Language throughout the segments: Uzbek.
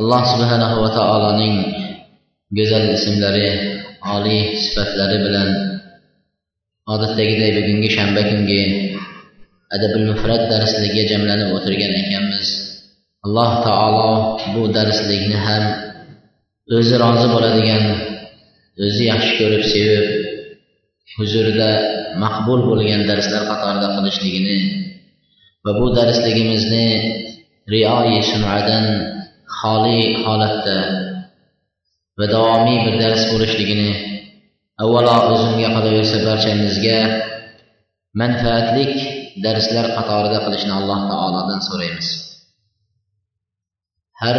Alloh subhanahu va taoloning go'zal ismlari oliy sifatlari bilan odatdagiday bugungi shanba kungi adabul mufrat darsligiga jamlanib o'tirgan ekanmiz. Alloh taolo bu darslikni ham o'zi rozi bo'ladigan o'zi yaxshi ko'rib sevib huzurida maqbul bo'lgan darslar qatorida qilishligini va bu darsligimizni rioyi sunadan xoli holatda va davomiy bir dars bo'lishligini avvalo o'zimga qolaversa barchamizga manfaatlik darslar qatorida qilishni alloh taolodan so'raymiz. Har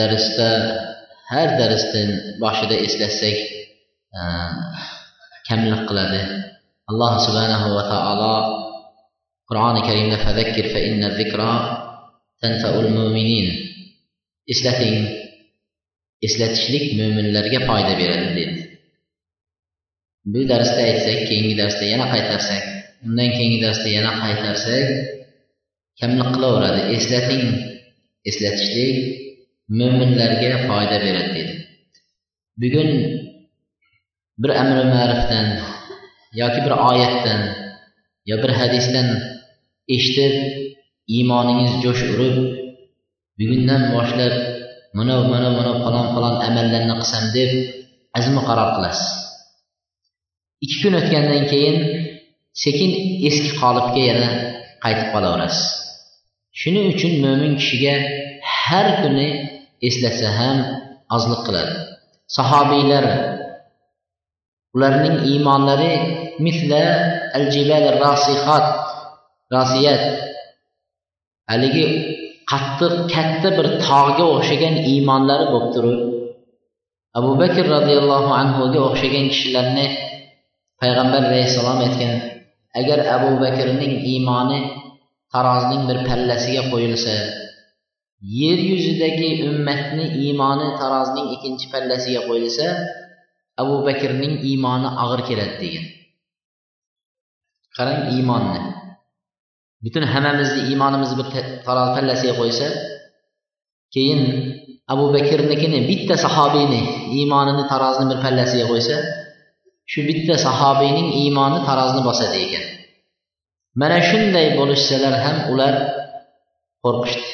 darsda har darsdan boshida eslatsak kamlik qiladi. Alloh subhanahu va taolo qur'oni karimda fadakkir fa inna zikra tanfaul mu'minin. Eslating eslatishlik mo'minlarga foyda beradi dedi. Bu darsda aytsak keyingi darsda yana qaytarsak undan keyingi darsda yana qaytarsak kamlik qilaveradi. Eslating eslatishlik mo'minlarga foyda beradi dedi. Bugun bir amri ma'rifdan yoki bir oyatdan yo bir hadisdan eshitib iymoningiz jo'sh urib bugundan boshlab mana mana mana falon falon amallarni qilsam deb azmi qaror qilasiz? Ikki kun o'tgandan keyin sekin eski qolipga yana qaytib qolaverasiz. Shuning uchun mo'min kishiga har kuni eslatsa ham ozlik qiladi. Sahobiylar ularning iymonlari misla al jibal rosihat rasiyat haligi qattiq katta bir tog'ga o'xshagan iymonlari bo'lib turib abu bakr roziyallohu anhuga o'xshagan kishilarni payg'ambar alayhissalom aytgan agar abu bakrning iymoni tarozining bir pallasiga qo'yilsa yer yuzidagi ummatni iymoni tarozining ikkinchi pallasiga qo'yilsa abu bakrning iymoni og'ir keladi degan. Qarang iymonni. Butun hammamizni iymonimizni bir taroz pallasiga qo'ysa keyin abu bakrnikini bitta sahobiyni iymonini tarozini bir pallasiga qo'ysa shu bitta sahobiyning iymoni tarozini bosadi ekan. Mana shunday bo'lishsalar ham ular qo'rqishdi.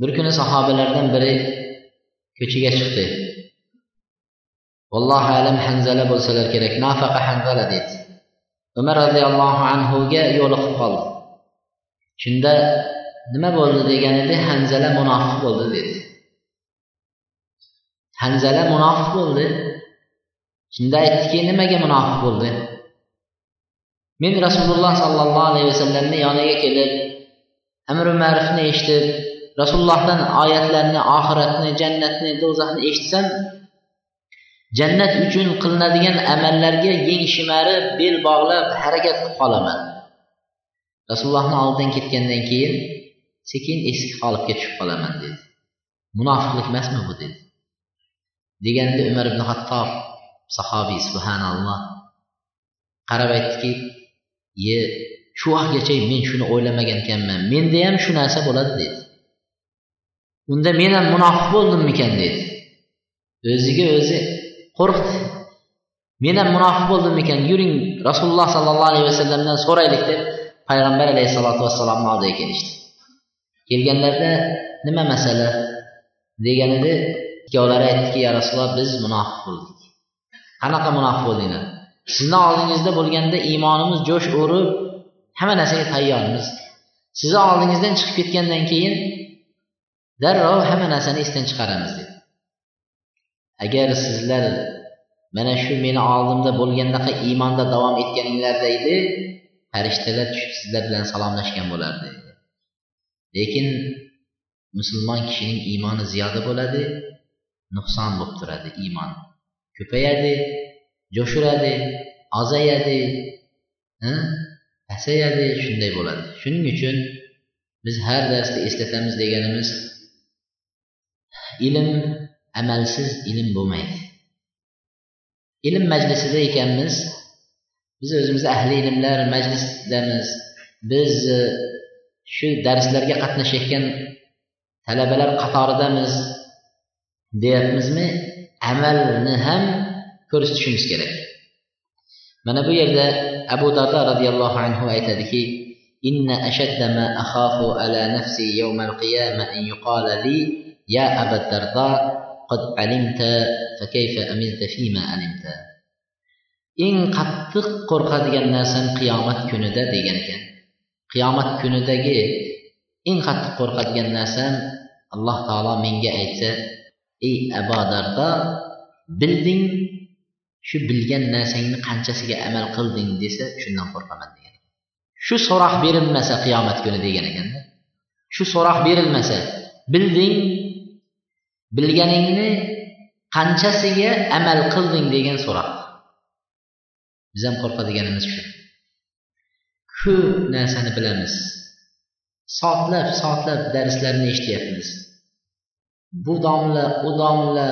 Bir kuni sahobalardan biri ko'chaga chiqdi. Vallohu alam hanzala bo'lsalar kerak. Nafaqa hanzala dedi umar roziyallohu anhuga yo'liqib qoldi. Shunda nima bo'ldi deganida hanzala munofiq bo'ldi dedi. Hanzala munofiq bo'ldi. Shunda aytdiki nimaga munofiq bo'ldi? Men rasululloh sollallohu alayhi vasallamni yoniga kelib amri ma'rufni eshitib rasulullohdan oyatlarni oxiratni jannatni do'zaxni eshitsam jannat uchun qilinadigan amallarga yeng shimarib bel bog'lab harakat qilib qolaman. Rasulullohni oldidan ketgandan keyin sekin eski holatga tushib qolaman dedi. Munofiqlik emasmi bu dedi. Deganda umar ibn hattob sahobiy subhanalloh qarab aytdiki ye shu vaqtgacha men shuni o'ylamagan ekanman. Menda ham shu narsa bo'ladi dedi. Unda men ham munofiq bo'ldimmikan? dedi. O'ziga o'zi qo'rqdi. Men ham munofiq bo'ldimmikan? Yuring rasululloh sollallohu alayhi vasallamdan so'raylik deb payg'ambar alayhissalotu vassalomni oldiga kelishdi. Kelganlarida nima masala? Deganida ikkovlari aytdiki ya rasululloh biz munofiq bo'ldik. Qanaqa munofiq bo'ldinglar? Sizni oldingizda bo'lganda iymonimiz jo'sh urib hamma narsaga tayyormiz. Sizni oldingizdan chiqib ketgandan keyin darrov hamma narsani esdan chiqaramiz dedi. Agar sizlar mana shu meni oldimda bo'lgandaqa iymonda davom etganinglarda edi farishtalar tushib sizlar bilan salomlashgan bo'lardi. Lekin musulmon kishining iymoni ziyoda bo'ladi nuqson bo'lib turadi iymon. Ko'payadi jo'shiradi ozayadi pasayadi shunday bo'ladi. Shuning uchun biz har darsda eslatamiz deganimiz ilm amalsiz ilm bo'lmaydi. Ilm majlisida ekanmiz biz o'zimiz ahli ilmlar majlisdamiz biz e, shu darslarga qatnashayotgan talabalar qatoridamiz deyapmizmi amalni ham ko'rsatishimiz kerak mana bu yerda abu dardo roziyallohu anhu aytadiki إن أشد ما أخاف على نفسي يوم القيامة أن يقال لي يا أبا الدرداء قد علمت فكيف أملت فيما علمت eng qattiq qo'rqadigan narsam qiyomat kunida degan ekan. Qiyomat kunidagi eng qattiq qo'rqadigan narsam alloh taolo menga aytsa ey abu dardo bilding shu bilgan narsangni qanchasiga amal qilding desa shundan qo'rqaman degan shu so'roq berilmasa qiyomat kuni degan ekanda. Shu so'roq berilmasa bilding bilganingni qanchasiga amal qilding degan so'roq. Biz ham qo'rqadiganimiz shu. Ko'p narsani bilamiz. Soatlab soatlab darslarni eshityapmiz. Bu domla u domla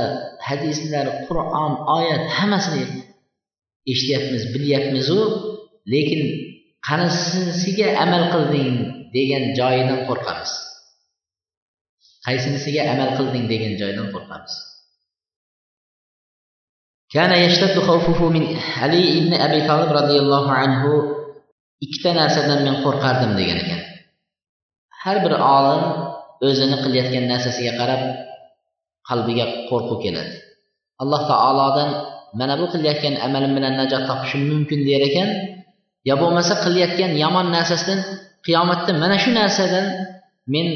hadislar qur'on oyat hammasini eshityapmiz bilyapmizu lekin qanisiga amal qilding degan joyidan qo'rqamiz. Qaysinisiga amal qilding degan joydan qo'rqamiz. Kana yashtaddu khawfuhu min Ali ibn Abi Talib radhiyallohu anhu ikkita narsadan men qo'rqardim degan ekan. Har bir olim o'zini qilayotgan narsasiga qarab qalbiga qo'rquv keladi. Alloh taolodan mana bu qilayotgan amalim bilan najot topishim mumkin der ekan, yo bo'lmasa qilayotgan yomon narsasidan qiyomatda mana shu narsadan men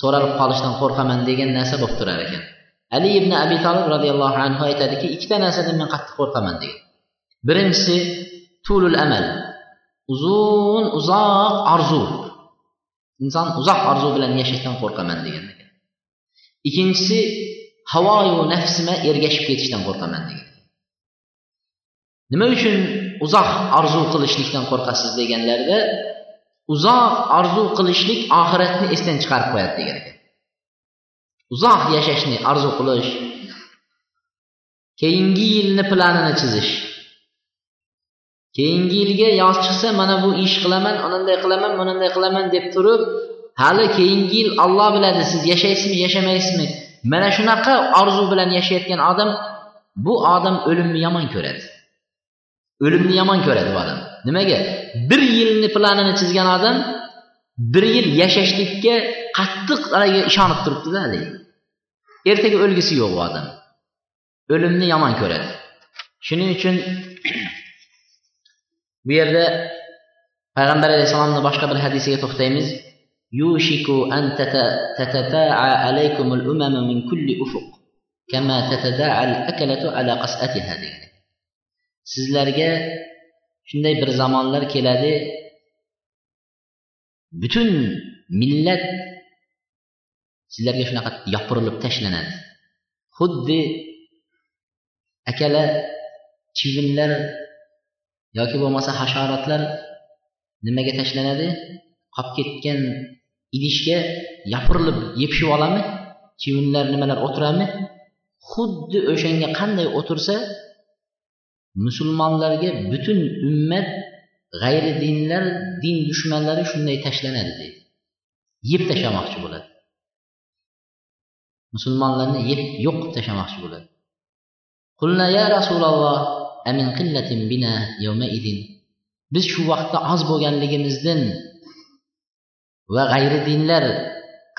so'ralib qolishdan qo'rqaman degan narsa bo'lib turar ekan. Ali ibn abi tolib roziyallohu anhu aytadiki ikkita narsadan men qattiq qo'rqaman degan. Birinchisi tulul amal. Uzun uzoq orzu. Inson uzoq orzu bilan yashashdan qo'rqaman degan. Ikkinchisi havoyu nafsima ergashib ketishdan qo'rqaman degan. Nima uchun uzoq orzu qilishlikdan qo'rqasiz deganlarida uzoq orzu qilishlik oxiratni esdan chiqarib qo'yadi degan ekan. Uzoq yashashni orzu qilish keyingi yilni planini chizish. Keyingi yilga yoz chiqsa mana bu ish qilaman ananday qilaman bunanday qilaman deb turib hali keyingi yil olloh biladi siz yashaysizmi yashamaysizmi? Mana shunaqa orzu bilan yashayotgan odam bu odam o'limni yomon ko'radi. O'limni yomon ko'radi bu odam. Nimaga? Bir yilni planini chizgan odam bir yil yashashlikka qattiq haligi ishonib turibdida haligi ertaga o'lgisi yo'q u odam. O'limni yomon ko'radi. Shuning uchun bu yerda payg'ambar alayhissalomni boshqa bir hadisiga to'xtaymiz. Yushiku an alaykum al min kulli ufuq kama tatadaa al akalatu ala qas'atiha sizlarga shunday bir zamonlar keladi butun millat sizlarga shunaqa yopirilib tashlanadi. Xuddi akala chivinlar yoki bo'lmasa hasharotlar nimaga tashlanadi? Qolib ketgan idishga yopirilib yepishib olami chivinlar nimalar o'tiradimi xuddi o'shanga qanday o'tirsa musulmonlarga butun ummat g'ayri dinlar din dushmanlari shunday tashlanadi deydi yeb tashlamoqchi bo'ladi. Musulmonlarni yeb yo'q qilib tashlamoqchi bo'ladi. Qulna ya rasululloh amin qillatin bina yawma idin? Biz shu vaqtda oz bo'lganligimizdan va g'ayri dinlar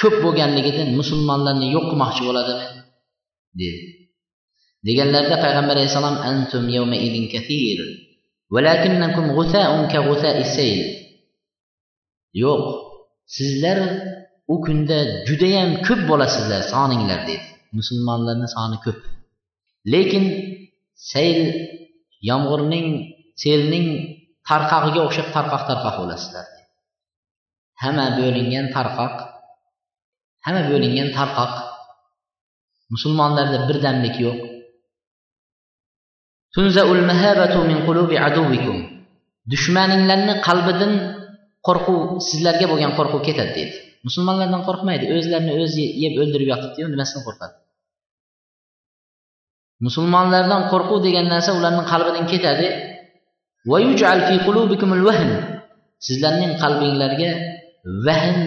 ko'p bo'lganligidan musulmonlarni yo'q qilmoqchi bo'ladimi? dedi. Deganlarida payg'ambar alayhissalom antum yawma idin kathir. ولكنكم غثاء ka السيل sayl. Yo'q sizlar u kunda judayam ko'p bo'lasizlar soninglar dedi musulmonlarni soni ko'p. Lekin sayl yomg'irning selning tarqog'iga o'xshab tarqoq tarqoq bo'lasizlar hamma bo'lingan tarqoq hamma bo'lingan tarqoq. Musulmonlarda birdamlik yo'q. Dushmaninglarni qalbidan qo'rquv sizlarga bo'lgan qo'rquv ketadi deydi. Musulmonlardan qo'rqmaydi o'zlarini o'zi yeb o'ldirib yotibdiyu nimasidan qo'rqadi? Musulmonlardan qo'rquv degan narsa ularning qalbidan ketadi. Sizlarning qalbinglarga vahn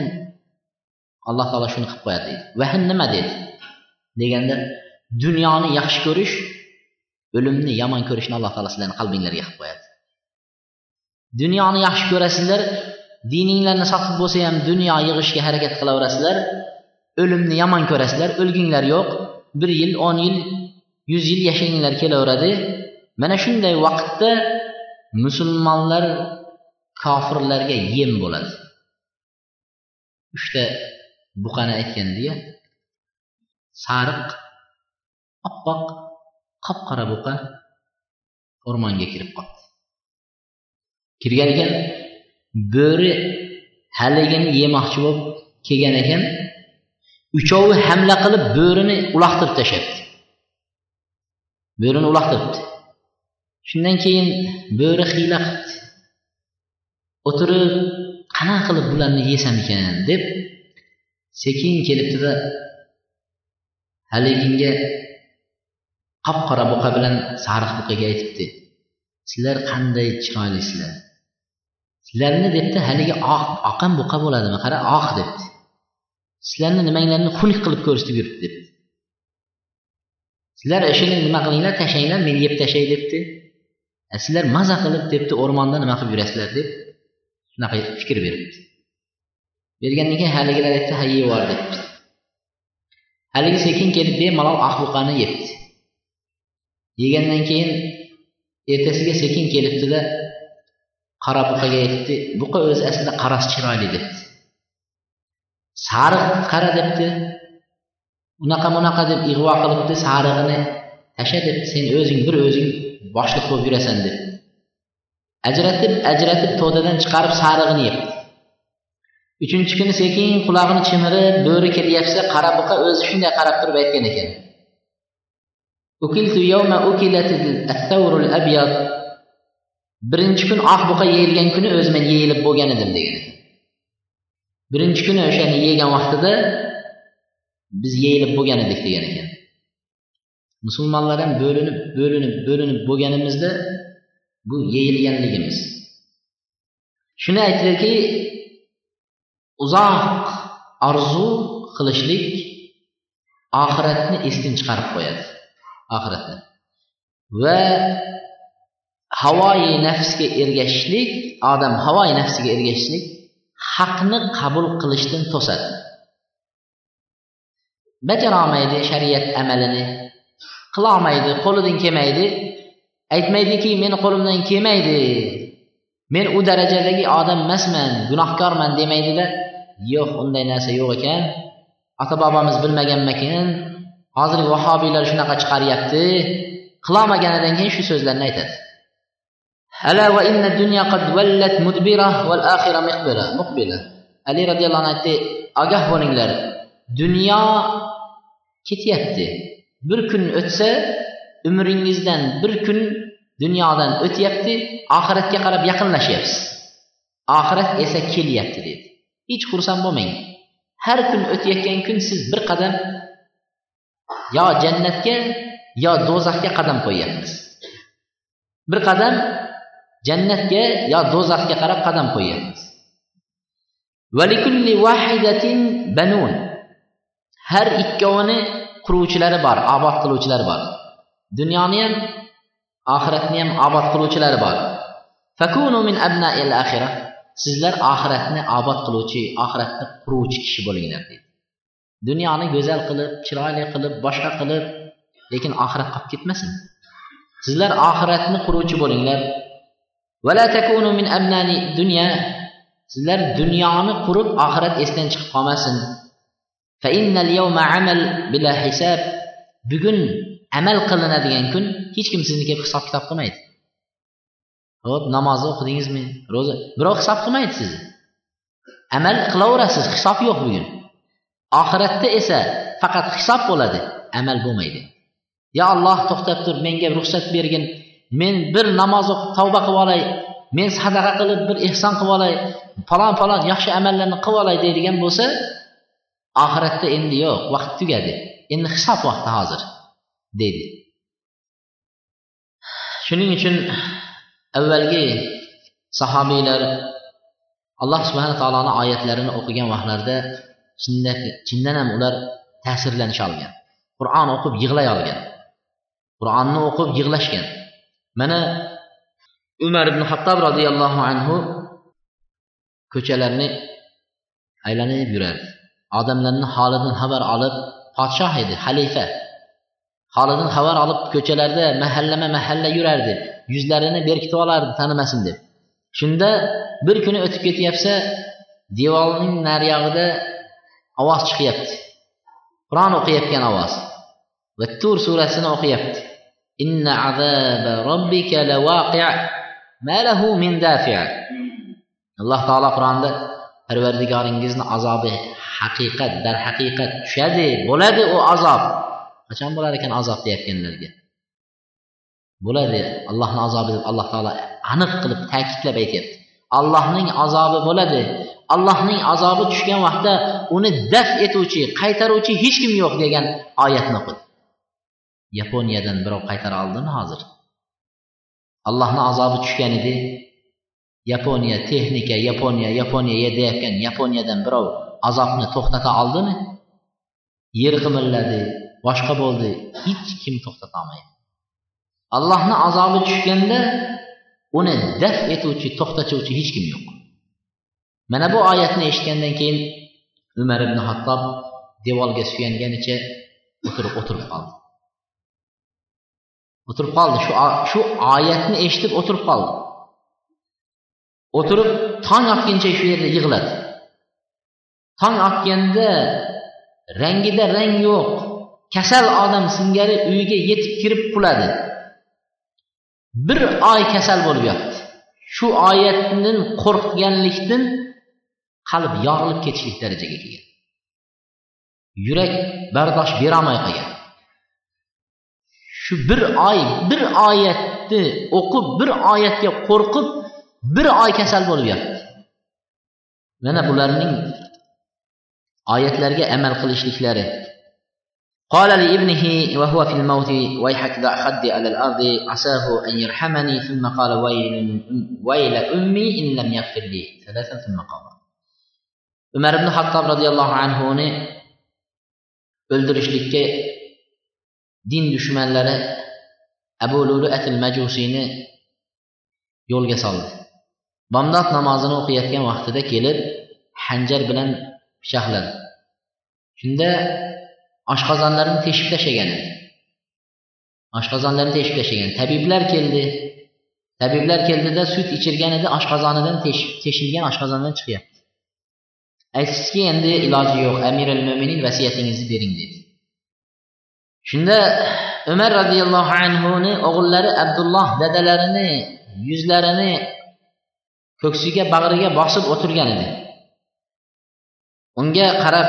alloh taolo shuni qilib qo'yadi deydi. Vahn nima deydi? Deganda dunyoni yaxshi ko'rish o'limni yomon ko'rishni alloh taolo sizlarni qalbinglarga qilib qo'yadi. Dunyoni yaxshi ko'rasizlar dininglarni sotib bo'lsa ham dunyo yig'ishga harakat qilaverasizlar o'limni yomon ko'rasizlar o'lginglar yo'q bir yil o'n yil yuz yil yashaginglar kelaveradi. Mana shunday vaqtda musulmonlar kofirlarga yem bo'ladi. Uchta buqani aytgandiya sariq oppoq qop qora buqa o'rmonga kirib qoldi. Kirgan ekan bo'ri haligini yemoqchi bo'lib kelgan ekan uchovi hamla qilib bo'rini uloqtirib tashlabdi bo'rini uloqtiribdi. Shundan keyin bo'ri hiyla qilibdi. O'tirib qanaqa qilib bularni yesam ekan? deb sekin kelibdida haliginga qop qora buqa bilan sariq buqaga aytibdi. Sizlar qanday chiroylisizlar? Sizlarni debdi haligi oq oqan buqa bo'ladimi? Qara oq debdi. Sizlarni nimanglarni xunuk qilib ko'rsatib yuribdi debdi. Sizlar ishini nima qilinglar? Tashlanglar men yeb tashlay debdi. E, sizlar maza qilib debdi o'rmonda nima qilib yurasizlar deb shunaqa fikr beribdi. Bergandan keyin haligilar aytdi ha yeyvor debdi. Haligi sekin kelib bemalol oq buqani yebdi. Yegandan keyin ertasiga sekin kelibdida qora buqaga aytdi buqa o'zi aslida qarasi chiroyli debdi. Sariq qara debdi. Unaqa bunaqa deb ig'vo qilibdi sarig'ini tasha debdi. Sen o'zing bir o'zing boshliq bo'lib yurasan deb ajratib ajratib to'dadan chiqarib sarig'ini yebdi uchinchi kuni sekin qulog'ini chimirib bo'ri kelyapsa qora buqa o'zi shunday qarab turib aytgan ekan. Birinchi kun oq buqa yeyilgan kuni o'zi men yeyilib bo'lgan edim degan birinchi kuni o'shani yegan vaqtida biz yeyilib bo'lgan edik degan ekan. Musulmonlar ham bo'linib bo'linib bo'linib bo'lganimizda bu yeyilganligimiz. Shuni aytdiki uzoq orzu qilishlik oxiratni esdan chiqarib qo'yadi. Oxiratni va havoyi nafsga ergashishlik odam havoyi nafsiga ergashishlik haqni qabul qilishdan to'sadi. Bajarolmaydi shariat amalini qilolmaydi qo'lidan kelmaydi. Aytmaydiki meni qo'limdan kelmaydi men u darajadagi odam emasman gunohkorman demaydida yo'q unday narsa yo'q ekan. Ota bobomiz bilmaganmikin hozirgi vahobiylar shunaqa chiqaryapti. Qilolmaganidan keyin shu so'zlarni aytadi ala va inna dunyo qad vallat mudbira val axira miqbira muqbila. Ali roziyallohu anhu aytdi ogoh bo'linglar dunyo ketyapti. Bir kun o'tsa umringizdan bir kun dunyodan o'tyapti oxiratga qarab yaqinlashyapsiz. Oxirat esa kelyapti dedi. Hech xursand bo'lmang. Har kun o'tayotgan kun siz bir qadam yo jannatga yo do'zaxga qadam qo'yyapmiz. Bir qadam jannatga yo do'zaxga qarab qadam qo'yyapmiz. Har ikkovini quruvchilari bor obod qiluvchilari bor. Dunyoni ham oxiratni ham obod qiluvchilari bor. Sizlar oxiratni obod qiluvchi oxiratni quruvchi kishi bo'linglar deydi. Dunyoni go'zal qilib chiroyli qilib boshqa qilib lekin oxirat qolib ketmasin. Sizlar oxiratni quruvchi bo'linglar. Sizlar dunyoni qurib oxirat esdan chiqib qolmasin. Bugun amal qilinadigan kun hech kim sizni kelib hisob kitob qilmaydi. Ho'p namozni o'qidingizmi? Ro'za. Birov hisob qilmaydi sizni amal qilaverasiz hisob yo'q bugun. Oxiratda esa faqat hisob bo'ladi amal bo'lmaydi. Yo alloh to'xtab tur menga ruxsat bergin. Men bir namoz o'qib tavba qilib olay. Men sadaqa qilib bir ehson qilib olay. Falon falon yaxshi amallarni qilib olay deydigan bo'lsa oxiratda endi yo'q vaqt tugadi. Endi hisob vaqti hozir deydi. Shuning uchun avvalgi sahobiylar alloh subhana taoloni oyatlarini o'qigan vaqtlarida chindan ham ular ta'sirlanisha olgan. Qur'on o'qib yig'lay olgan. Qur'onni o'qib yig'lashgan. Mana umar ibn hattob roziyallohu anhu ko'chalarni aylanib yurardi odamlarni holidan xabar olib podshoh edi xalifa. Holidan xabar olib ko'chalarda mahallama mahalla yurardi. Yuzlarini berkitib olardi tanimasin deb. Shunda bir kuni o'tib ketyapsa devorning nariyog'ida ovoz chiqyapti. Qur'on o'qiyotgan ovoz. Va tur surasini o'qiyapti. Inna azaba robbika lawaqi' ma lahu min dafi' alloh taolo qur'onda parvardigoringizni azobi haqiqat darhaqiqat tushadi bo'ladi u azob. Qachon bo'lar ekan azob deyayotganlarga bo'ladi. Allohni azobi deb alloh taolo aniq qilib ta'kidlab aytyapti. Allohning azobi bo'ladi. Allohning azobi tushgan vaqtda uni daf etuvchi qaytaruvchi hech kim yo'q degan oyatni o'qidi yaponiyadan birov qaytara oldimi hozir? Allohni azobi tushgan edi. Yaponiya texnika yaponiya yaponiya deyayotgan yaponiyadan birov azobni to'xtata oldimi? Yer qimilladi boshqa bo'ldi hech kim to'xtata olmaydi. Allohni azobi tushganda uni daf etuvchi to'xtatuvchi hech kim yo'q. Mana bu oyatni eshitgandan keyin umar ibn hattob devorga suyanganicha o'tirib o'tirib qoldi. O'tirib qoldi. Shu shu oyatni eshitib o'tirib qoldi. O'tirib tong otguncha shu yerda yig'ladi. Tong otganda rangida rang yo'q. Kasal odam singari uyiga yetib kirib quladi bir oy kasal bo'lib yotdi. Shu oyatdan qo'rqganlikdan qalb yorilib ketishlik darajaga kelgan. Yurak bardosh berolmay qolgan. Shu bir oy bir oyatni o'qib bir oyatga qo'rqib bir oy kasal bo'lib yotdi. Mana bularning oyatlarga amal qilishliklari قال لابنه وهو في الموت ويحك ذا خدي على الأرض عساه أن يرحمني ثم قال ويل, ويل أمي إن لم يغفر لي ثلاثا ثم قال umar ibn hattob roziyallohu anhuni o'ldirishlikka din dushmanlari abu luluatil majusiyni yo'lga soldi bomdod namozini o'qiyotgan vaqtida kelib hanjar bilan pichoqladi shunda oshqozonlarini teshib tashlagan edi oshqozonlarini teshib tashlagan tabiblar keldi. Tabiblar keldida sut ichirgan edi oshqozonidan teshilgan oshqozondan chiqyapti. Aytishdiki endi iloji yo'q. Amirul mo'minin vasiyatingizni bering dedi. Shunda umar roziyallohu anhuni o'g'illari abdulloh dadalarini yuzlarini ko'ksiga bag'riga bosib o'tirgan edi. Unga qarab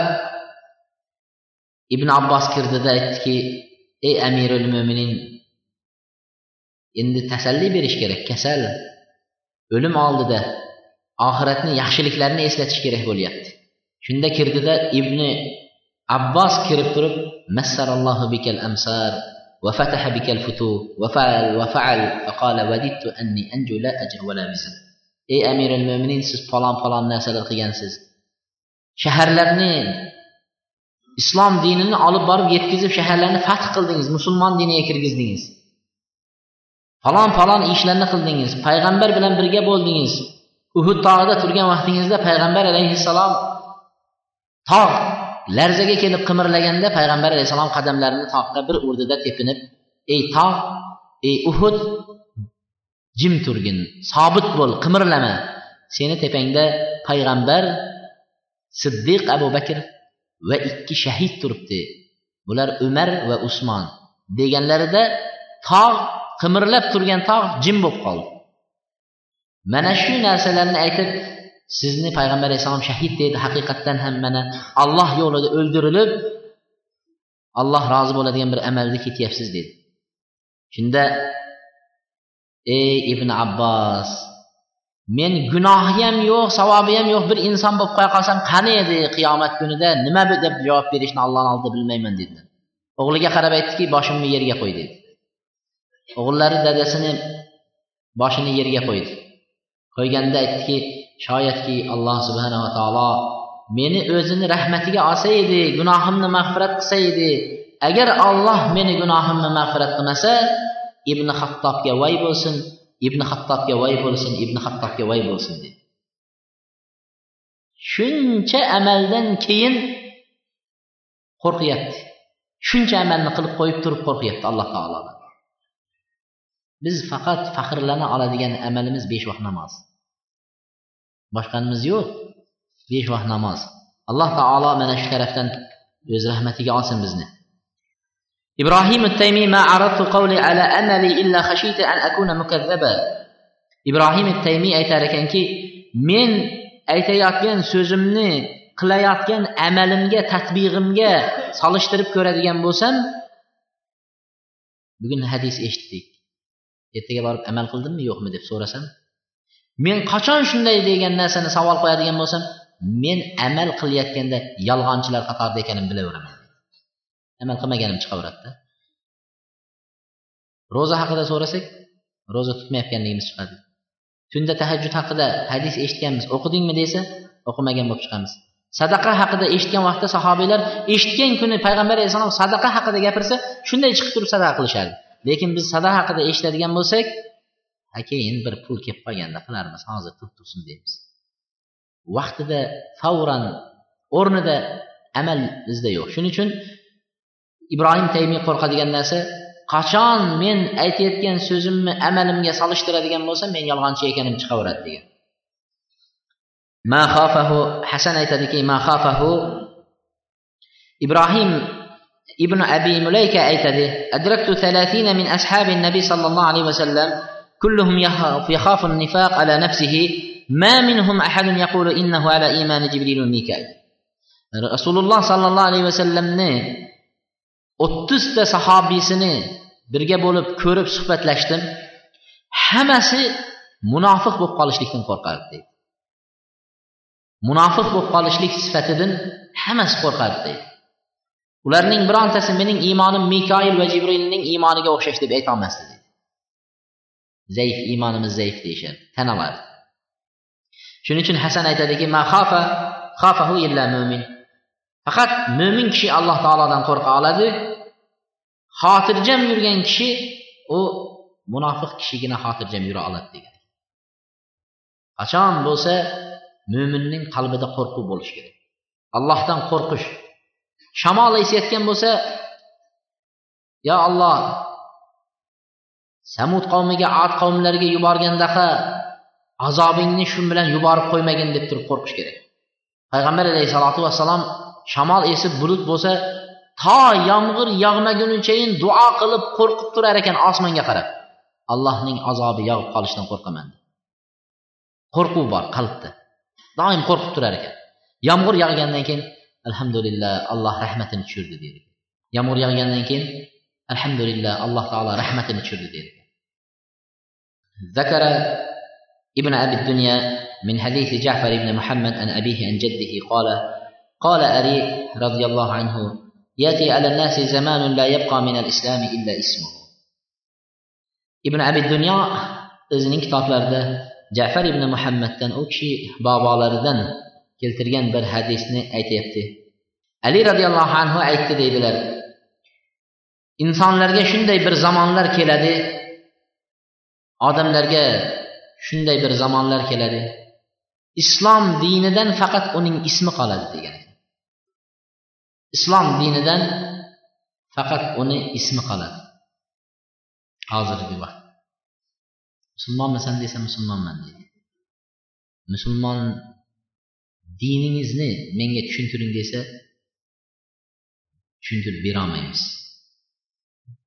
ibn abbos kirdida aytdiki ey amirul mo'minin endi tasalli berish kerak kasal o'lim oldida oxiratni yaxshiliklarni eslatish kerak bo'lyapti shunda kirdida ibn abbos kirib turib massarallohu bikal amsar وفتح بك الفتوح وفعل وفعل فقال وددت أني أنجو لا أجر ولا وزر ey amiril mo'minin siz falon falon narsalar qilgansiz shaharlarni islom dinini olib borib yetkazib shaharlarni fath qildingiz musulmon diniga kirgizdingiz. Falon falon ishlarni qildingiz payg'ambar bilan birga bo'ldingiz. Uhud tog'ida turgan vaqtingizda payg'ambar alayhissalom tog' larzaga kelib qimirlaganda payg'ambar alayhissalom qadamlarini tog'ga bir urdida tepinib ey tog' ey uhud jim turgin sobit bo'l qimirlama. Seni tepangda payg'ambar siddiq abu bakr va ikki shahid turibdi. Bular umar va usmon deganlarida tog' qimirlab turgan tog' jim bo'lib qoldi. Mana shu narsalarni aytib sizni payg'ambar alayhissalom shahid dedi haqiqatdan ham mana alloh yo'lida o'ldirilib alloh rozi bo'ladigan bir amalda ketyapsiz dedi. Shunda ey ibn abbos men gunohi ham yo'q savobi ham yo'q bir inson bo'lib qo'ya qolsam qani edi qiyomat kunida? Nima deb javob berishni allohni oldida bilmayman dedilar o'g'liga qarab aytdiki boshimni yerga qo'y dedi. O'g'illari dadasini boshini yerga qo'ydi. Qo'yganda aytdiki shoyatki alloh subhanava taolo meni o'zini rahmatiga olsa edi gunohimni mag'firat qilsa edi. Agar olloh meni gunohimni mag'firat qilmasa ibn hattobga voy bo'lsin ibn hattobga voy bo'lsin ibn hattobga voy bo'lsin dedi. Shuncha amaldan keyin qo'rqyapti. Shuncha amalni qilib qo'yib turib qo'rqyapti alloh taolodan biz faqat faxrlana oladigan amalimiz besh vaqt namoz. Boshqamiz yo'q besh vaqt namoz. Alloh taolo mana shu tarafdan o'z rahmatiga olsin bizni. إبراهيم التيمي ما عرضت قولي على أملي إلا خشيت أن أكون مكذبا إبراهيم التيمي aytar ekanki men aytayotgan so'zimni qilayotgan amalimga tatbig'imga solishtirib ko'radigan bo'lsam bugun hadis eshitdik ertaga borib amal qildimmi yo'qmi deb so'rasam men qachon shunday degan narsani savol qo'yadigan bo'lsam men amal qilayotganda yolg'onchilar qatorida ekanimni bilaveraman Amal qilmaganim chiqaveradida ro'za haqida so'rasak ro'za tutmayotganligimiz chiqadi tunda tahajjud haqida hadis eshitganmiz o'qidingmi desa o'qimagan bo'lib chiqamiz. Sadaqa haqida eshitgan vaqtda sahobiylar eshitgan kuni payg'ambar alayhissalom sadaqa haqida gapirsa shunday chiqib turib sadaqa qilishardi lekin biz sadaqa haqida eshitadigan bo'lsak a keyin bir pul kelib qolganda qilarmiz hozir turib tursin deymiz. Vaqtida favran o'rnida amal bizda yo'q. Shuning uchun ibrohim taymiy qo'rqadigan narsa qachon men aytayotgan so'zimni amalimga solishtiradigan bo'lsam men yolg'onchi ekanim chiqaveradi degan ma xafahu hasan aytadiki ma xafahu ibrohim ibn abi mulayka aytadi adraktu 30 min ashabi nabiy sallallohu alayhi vasallam كلهم يخاف النفاق على نفسه ما منهم أحد يقول إنه على إيمان جبريل وميكائيل رسول الله صلى الله عليه وسلم o'ttizta sahobiysini birga bo'lib ko'rib suhbatlashdim. Hammasi munofiq bo'lib qolishlikdan qo'rqardi deydi. Munofiq bo'lib qolishlik sifatidan hammasi qo'rqardi deydi. Ularning birontasi mening iymonim mikoil va jibrilning iymoniga o'xshash deb aytolmasdi deydi. Zaif iymonimiz zaif deyishadi tan oladi. Shuning uchun hasan aytadiki ma xafa xafahu illa mo'min faqat mo'min kishi alloh taolodan qo'rqa oladi. Xotirjam yurgan kishi u munofiq kishigina xotirjam yura oladi degan. Qachon bo'lsa mo'minning qalbida qo'rquv bo'lishi kerak. Allohdan qo'rqish. Shamol esayotgan bo'lsa yo alloh samud qavmiga ad qavmlariga yuborgandaqa azobingni shu bilan yuborib qo'ymagin deb turib qo'rqish kerak. Payg'ambar alayhissalotu vassalom shamol esib bulut bo'lsa to yomg'ir yog'magunichayin duo qilib qo'rqib turar ekan osmonga qarab allohning azobi yog'ib qolishidan qo'rqaman qo'rquv bor qalbda doim qo'rqib turar ekan yomg'ir yog'gandan keyin alhamdulillah alloh rahmatini tushirdi deydi yomg'ir yog'gandan keyin alhamdulillah alloh taolo rahmatini tushirdi deydi ذكر ابن أبي الدنيا من حديث جعفر بن محمد عن أبيه عن جده قال قال أري رضي الله عنه يأتي على الناس زمان لا يبقى من الإسلام إلا اسمه ibn abi dunyo o'zining kitoblarida jafar ibn muhammaddan u kishi bobolaridan keltirgan bir hadisni aytyapti ali roziyallohu anhu aytdi deydilar insonlarga shunday bir zamonlar keladi odamlarga shunday bir zamonlar keladi islom dinidan faqat uning ismi qoladi degan Islom dinidan faqat uni ismi qoladi. Hozirgi vaqt. Musulmonmisan desa musulmonman deydi. Musulmon diningizni menga tushuntiring desa tushuntirib berolmaymiz.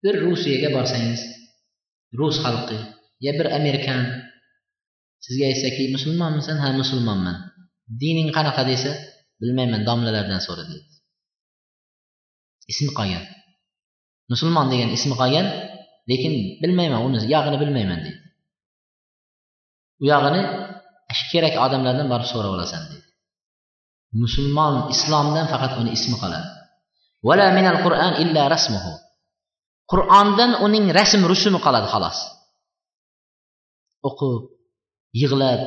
Bir rusiyaga borsangiz rus xalqi yo bir amerikan sizga aytsaki musulmonmisan ha musulmonman. Dining qanaqa desa bilmayman domlalardan so'ra deydi ismi qolgan musulmon degan ismi qolgan lekin bilmayman uni yog'ini bilmayman deydi. U yog'ini kerak odamlardan borib so'rab olasan deydi. Musulmon islomdan faqat uni ismi qoladi. Qur'an illa rasmuhu. Qur'ondan uning rasm rusumi qoladi xolos. O'qib yig'lab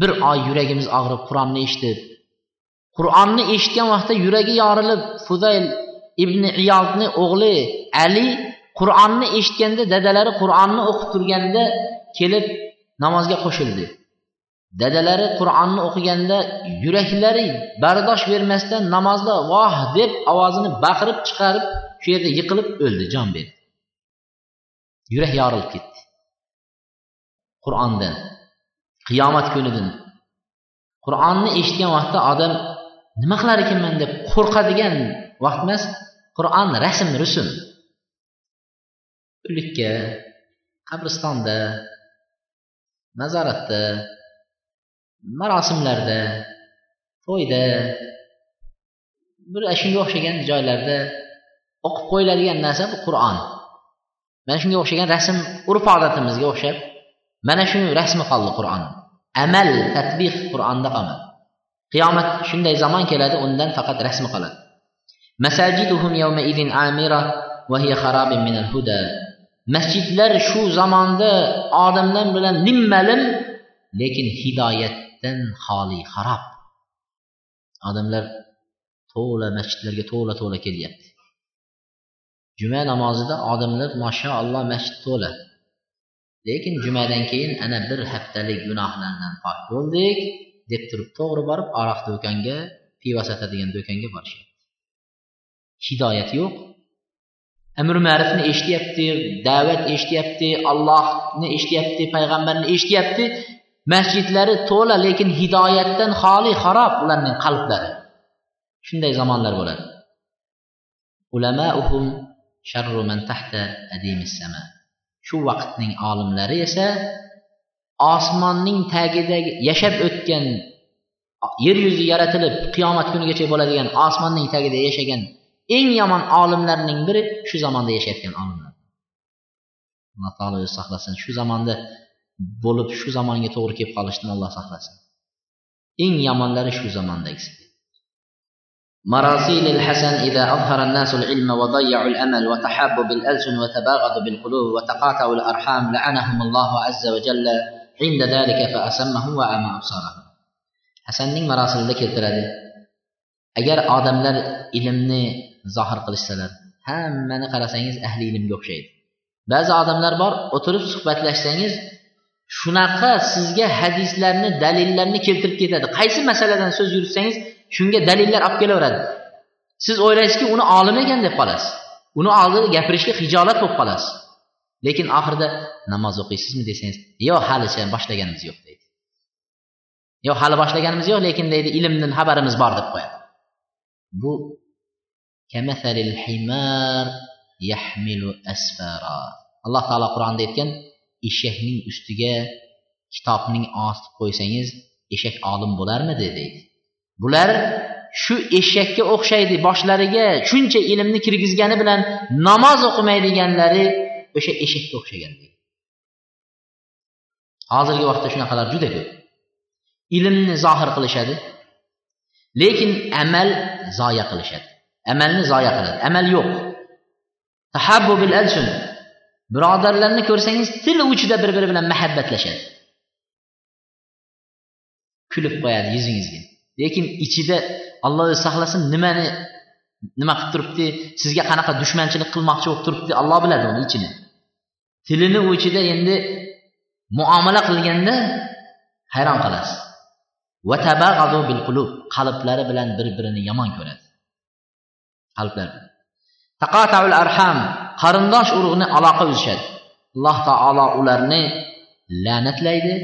bir oy yuragimiz og'rib qur'onni eshitib qur'onni eshitgan vaqtda yuragi yorilib fudayl ibn iyodni o'g'li ali qur'onni eshitganda dadalari qur'onni o'qib turganda kelib namozga qo'shildi. Dadalari qur'onni o'qiganda yuraklari bardosh bermasdan namozda voh deb ovozini baqirib chiqarib shu yerda yiqilib o'ldi jon berdi. Yurak yorilib ketdi. Qur'ondan qiyomat kunidan qur'onni eshitgan vaqtda odam nima qilar ekanman? deb qo'rqadigan vaqt emas qur'on rasm rusum. O'likka qabristonda nazoratda marosimlarda to'yda bir shunga o'xshagan joylarda o'qib qo'yiladigan narsa bu qur'on. Mana shunga o'xshagan rasm urf odatimizga o'xshab mana shu rasmi qoldi qur'on. Amal tatbiq qur'onda qolmadi. Qiyomat shunday zamon keladi undan faqat rasmi qoladi. Masajiduhum yawma idin amira va hiya kharabin min al-huda masjidlar shu zamonda odamlar bilan nimmalim lekin hidoyatdan xoli xarob. Odamlar to'la masjidlarga to'la to'la kelyapti. Juma namozida odamlar mashaalloh masjid to'la. Lekin jumadan keyin ana bir haftalik gunohlardan pok bo'ldik deb turib to'g'ri borib aroq do'konga pivo sotadigan do'konga borishyapti hidoyat yo'q. Amr ma'rifni eshityapti da'vat eshityapti allohni eshityapti payg'ambarni eshityapti. Masjidlari to'la lekin hidoyatdan xoli xarob ularning qalblari. Shunday zamonlar bo'ladi. Ulamauhum sharru man tahta adimis sama. Shu vaqtning olimlari esa osmonning tagidagi yashab o'tgan yer yuzi yaratilib qiyomat kunigacha bo'ladigan osmonning tagida yashagan eng yomon olimlarning biri shu zamonda yashayotgan olimlar alloh taolo o'zi saqlasin shu zamonda bo'lib shu zamonga to'g'ri kelib qolishdan alloh saqlasin eng yomonlari shu zamondagisi مراسيل الحسن إذا أظهر الناس العلم وضيعوا الأمل وتحابوا بالألسن وتباغضوا بالقلوب وتقاطعوا الأرحام لعنهم الله عز وجل عند ذلك فأسمهم وأعمى أبصارهم hasanning marosilida keltiradi agar odamlar ilmni zohir qilishsalar hammani qarasangiz ahli ilmga o'xshaydi. Ba'zi odamlar bor o'tirib suhbatlashsangiz shunaqa sizga hadislarni dalillarni keltirib ketadi. Qaysi masaladan so'z yuritsangiz shunga dalillar olib kelaveradi. Siz o'ylaysizki uni olim ekan deb qolasiz. Uni oldida gapirishga hijolat bo'lib qolasiz. Lekin oxirida namoz o'qiysizmi desangiz yo'q halicha boshlaganimiz yo'q deydi. Yo'q hali boshlaganimiz yo'q lekin deydi ilmdan xabarimiz bor deb qo'yadi. Bu alloh taolo qur'onda aytgan eshakning ustiga kitobning ostib qo'ysangiz eshak olim bo'larmidi deydi bular shu eshakka o'xshaydi boshlariga shuncha ilmni kirgizgani bilan namoz o'qimaydiganlari o'sha eshakka o'xshagan deydi hozirgi vaqtda shunaqalar juda ko'p ilmni zohir qilishadi lekin amal zoya qilishadi amalni zoya qiladi. Amal yo'q. Tahabbu bil alsun. Birodarlarni ko'rsangiz til uchida bir biri bilan muhabbatlashadi kulib qo'yadi yuzingizga. Lekin ichida alloh o'zi saqlasin nimani nima qilib turibdi sizga qanaqa dushmanchilik qilmoqchi bo'lib turibdi alloh biladi uni ichini tilini u ichida endi muomala qilganda hayron qolasiz. Qalblari bilan bir birini yomon ko'radi. Qalblar taqataul arham qarindosh urug'ni aloqa uzishadi alloh taolo ularni la'natlaydi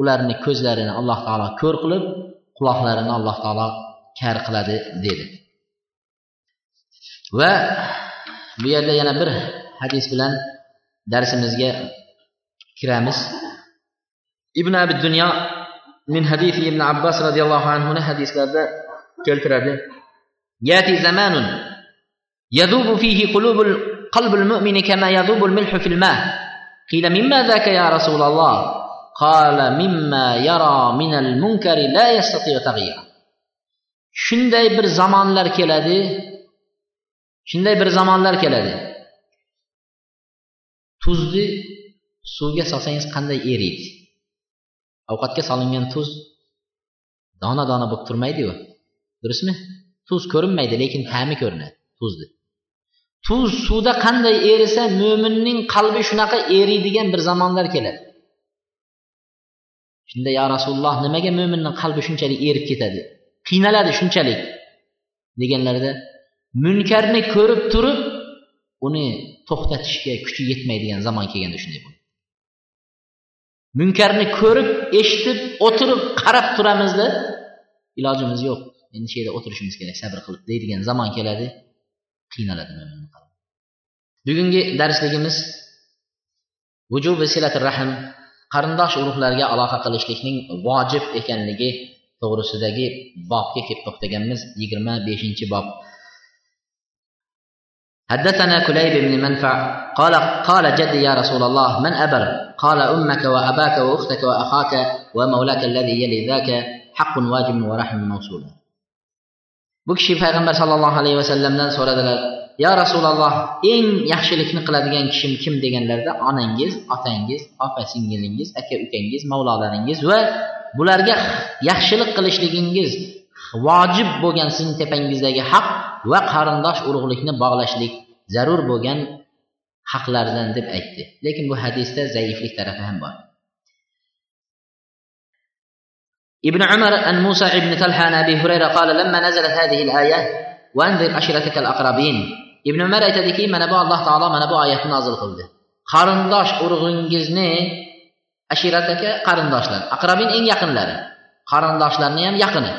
ularni ko'zlarini alloh taolo ko'r qilib quloqlarini alloh taolo kar qiladi dedi. Va bu yerda yana bir hadis bilan darsimizga kiramiz. Ibn abi dunyo min hadisi ibn abbos roziyallohu anhuni hadislarda keltiradi. Yati zamanun. فيه fihi qulubul qalbul كما يذوب الملح في fil ma. Qila mimma zaka ya rasululloh qala mimma yara minal munkari la يستطيع تغييره shunday bir zamonlar keladi. Shunday bir zamonlar keladi. Tuzni suvga solsangiz qanday eriydi? Ovqatga solingan tuz dona dona bo'lib turmaydiyu. Durustmi? Tuz ko'rinmaydi lekin ta'mi ko'rinadi tuzni tuz suvda qanday erisa mo'minning qalbi shunaqa eriydigan bir zamonlar keladi. Shunda yo rasululloh nimaga mo'minni qalbi shunchalik erib ketadi? Qiynaladi shunchalik deganlarida munkarni ko'rib turib uni to'xtatishga kuchi yetmaydigan zamon kelganda shunday bo'ladi munkarni ko'rib eshitib o'tirib qarab turamizda ilojimiz yo'q. endi shu yerda o'tirishimiz kerak sabr qilib deydigan zamon keladi qiynaladi bugungi darsligimiz vujubi silati rahm qarindosh urug'larga aloqa qilishlikning vojib ekanligi to'g'risidagi bobga kelib to'xtaganmiz yigirma beshinchi bob حدثنا كليب بن منفع قال قال جدي يا رسول الله من أبر قال أمك وأباك وأختك وأخاك ومولاك الذي يلي ذاك حق واجب ورحم موصول bu kishi payg'ambar sallallohu alayhi vasallamdan so'radilar yo rasululloh eng yaxshilikni qiladigan kishim kim? deganlarida onangiz otangiz opa singilingiz aka ukangiz mavlolaringiz va bularga yaxshilik qilishligingiz vojib bo'lgan sizni tepangizdagi haq va qarindosh urug'likni bog'lashlik zarur bo'lgan haqlardan deb aytdi. Lekin bu hadisda zaiflik tarafi ham bor. ابن عمر عن موسى بن طلحة عن أبي هريرة قال لما نزلت هذه الآية وأنذر عشيرتك الأقربين ibn umar aytadiki mana bu alloh taolo mana bu oyatni nozil qildi qarindosh urug'ingizni ashirataka qarindoshlar aqrabin eng yaqinlari qarindoshlarni ham yaqini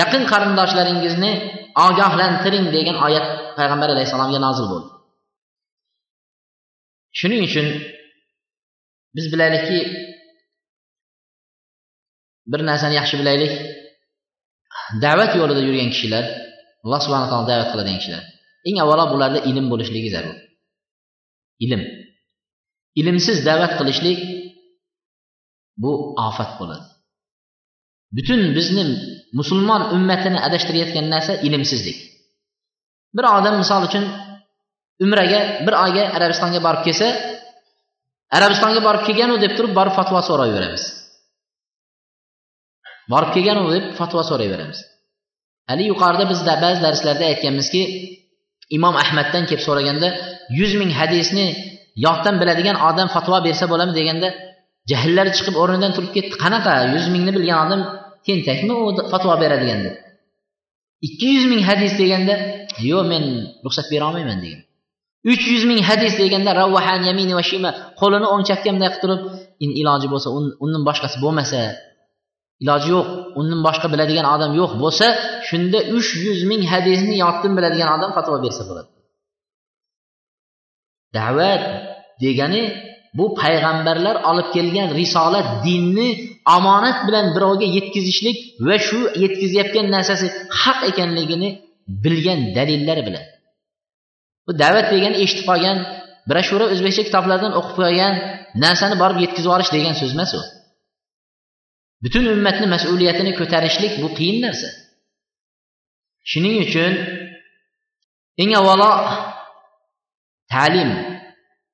yaqin qarindoshlaringizni ogohlantiring degan oyat payg'ambar alayhissalomga nozil bo'ldi shuning uchun biz bilaylikki bir narsani yaxshi bilaylik. Da'vat yo'lida yurgan kishilar alloh subhana taolo da'vat qiladigan kishilar eng avvalo bularda ilm bo'lishligi zarur. Ilm. Ilmsiz da'vat qilishlik bu ofat bo'ladi. Butun bizni musulmon ummatini adashtirayotgan narsa ilmsizlik. Bir odam misol uchun umraga bir oyga arabistonga borib kelsa arabistonga borib kelganu deb turib borib fatvo so'rayveramiz borib kelganmi deb fatvo so'rayveramiz. Hali yuqorida bizda ba'zi darslarda aytganmizki imom ahmaddan kelib so'raganda yuz ming hadisni yoddan biladigan odam fatvo bersa bo'ladimi deganda jahllari chiqib o'rnidan turib ketdi. Qanaqa yuz mingni bilgan odam tentakmi u fatvo beradigan? deb. Ikki yuz ming hadis deganda yo'q men ruxsat bera olmayman degan. Uch yuz ming hadis deganda ravvahan yamini va shima qo'lini o'ng chapga bunday qilib turib iloji bo'lsa undan boshqasi bo'lmasa iloji yo'q undan boshqa biladigan odam yo'q bo'lsa shunda uch yuz ming hadisni yoddan biladigan odam fatvo bersa bo'ladi. Da'vat degani bu payg'ambarlar olib kelgan risolat dinni omonat bilan birovga yetkazishlik va shu yetkazayotgan narsasi haq ekanligini bilgan dalillar bilan. Bu da'vat degani eshitib qolgan broshura o'zbekcha kitoblardan o'qib qo'ygan narsani borib yetkazib yuborish degan so'z emas u. butun ummatni mas'uliyatini ko'tarishlik bu qiyin narsa. Shuning uchun eng avvalo ta'lim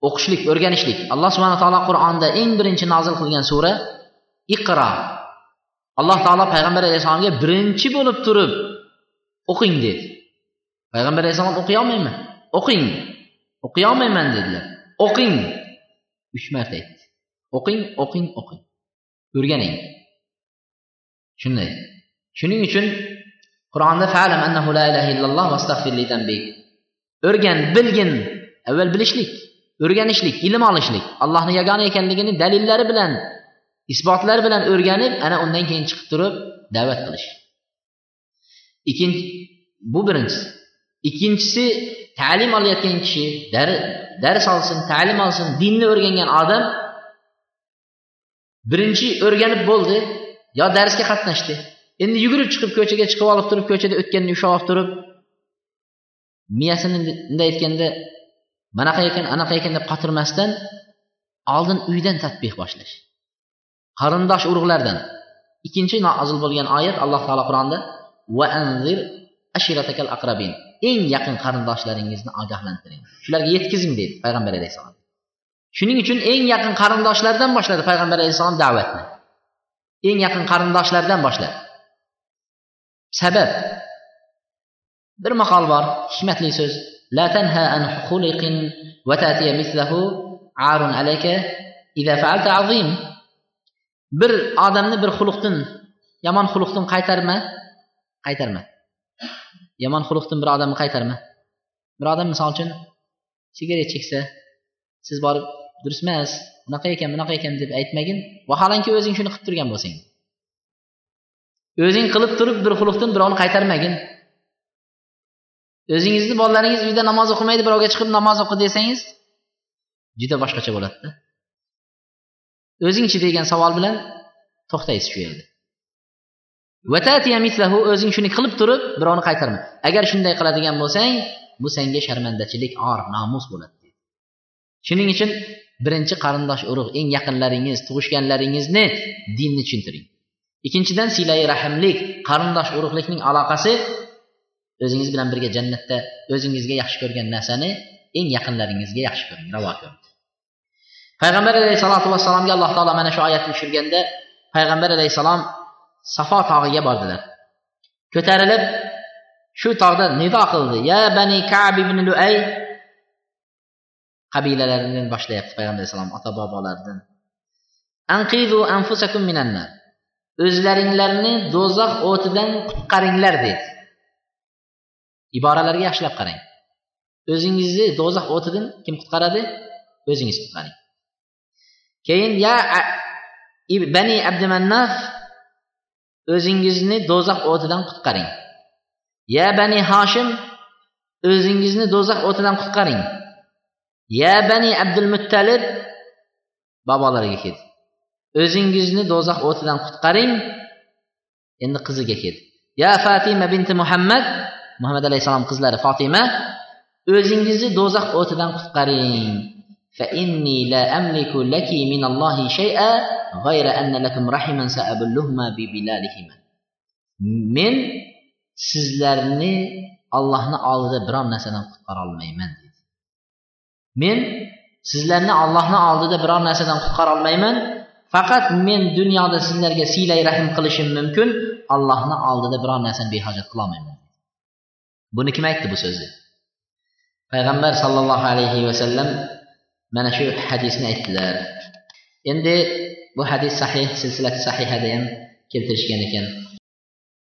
o'qishlik o'rganishlik. Alloh subhana taolo qur'onda eng birinchi nozil qilgan sura iqro alloh taolo payg'ambar alayhissalomga birinchi bo'lib turib o'qing dedi. Payg'ambar alayhissalom o'qiy olmayman. O'qing o'qiy olmayman dedilar. O'qing uch marta aytdi. O'qing o'qing o'qing o'rganing. Shunday. Shuning uchun qur'onda falam annahu la ilaha illalloh o'rgan bilgin avval bilishlik o'rganishlik ilm olishlik allohni yagona ekanligini dalillari bilan isbotlar bilan o'rganib ana undan keyin chiqib turib da'vat qilish. Ikkinchi bu birinchisi. Ikkinchisi ta'lim olayotgan kishi dars olsin ta'lim olsin dinni o'rgangan odam birinchi o'rganib bo'ldi yo darsga qatnashdi. Endi yugurib chiqib ko'chaga chiqib olib turib ko'chada o'tganni ushlab olib turib miyasini bunday aytganda manaqa ekan anaqa ekan deb qotirmasdan oldin uydan tadbih boshlash. Qarindosh urug'lardan. Ikkinchi nozil bo'lgan oyat alloh taolo qur'onda va anzir ashiratakal aqrabin eng yaqin qarindoshlaringizni ogohlantiring shularga yetkazing deydi payg'ambar alayhissalom. Shuning uchun eng yaqin qarindoshlardan boshladi payg'ambar alayhissalom da'vatni. Eng yaqin qarindoshlardan boshla sabab? Bir maqol bor hikmatli so'z. La tanha an xuliqin va tatiya mislahu arun alayka idza fa'alta azim. Bir odamni bir xulqdan yomon xulqdan qaytarma qaytarma. Yomon xulqdan bir odamni qaytarma. Bir odam misol uchun sigaret cheksa siz borib durust emas bunaqa ekan bunaqa ekan deb aytmagin. Vaholanki o'zing shuni qilib turgan bo'lsang. O'zing qilib turib bir xulqdan birovni qaytarmagin. O'zingizni bolalaringiz uyda namoz o'qimaydi birovga chiqib namoz o'qi desangiz juda boshqacha bo'ladida. O'zingchi degan savol bilan to'xtaysiz shu yerda. O'zing shuni qilib turib birovni qaytarma. Agar shunday qiladigan bo'lsang bu senga sharmandachilik or nomus bo'ladi. Shuning uchun birinchi qarindosh urug' eng yaqinlaringiz tug'ishganlaringizni dinni tushuntiring. Ikkinchidan siylai rahmlik qarindosh urug'likning aloqasi o'zingiz bilan birga jannatda o'zingizga yaxshi ko'rgan narsani eng yaqinlaringizga yaxshi ko'ring. Ravo ko'ring payg'ambar alayhissalotu vassalomga alloh taolo mana shu oyatni tushirganda payg'ambar alayhissalom safo tog'iga bordilar. Ko'tarilib shu tog'da nido qildi. Ya bani kab ibn luay qabilalaridan boshlayapti payg'ambar alayhissalom ota bobolaridan anqizu anfusakum minannar. O'zlaringlarni do'zax o'tidan qutqaringlar dedi. Iboralarga yaxshilab qarang. O'zingizni do'zax o'tidan kim qutqaradi? O'zingiz qutqaring. Keyin ya bani abdumannaf o'zingizni do'zax o'tidan qutqaring. Ya bani hoshim o'zingizni do'zax o'tidan qutqaring. ya bani abdul muttalib bobolariga keldi o'zingizni do'zax o'tidan qutqaring endi qiziga keldi ya fatima binti muhammad muhammad alayhissalom qizlari fotima o'zingizni do'zax o'tidan qutqaring فإني لا أملك لك من الله شيئا غير أن لكم رحما سأبلهما ببلالهما men sizlarni ollohni oldida biron narsadan qutqara olmayman dedi men sizlarni ollohni oldida biror narsadan qutqara olmayman faqat men dunyoda sizlarga siylay rahm qilishim mumkin. Allohni oldida biror narsani behojat qilolmayman. Buni kim aytdi bu so'zni? Payg'ambar sollallohu alayhi vasallam mana shu hadisni aytdilar. Endi bu hadis sahih silsilati sahihada ham keltirishgan ekan.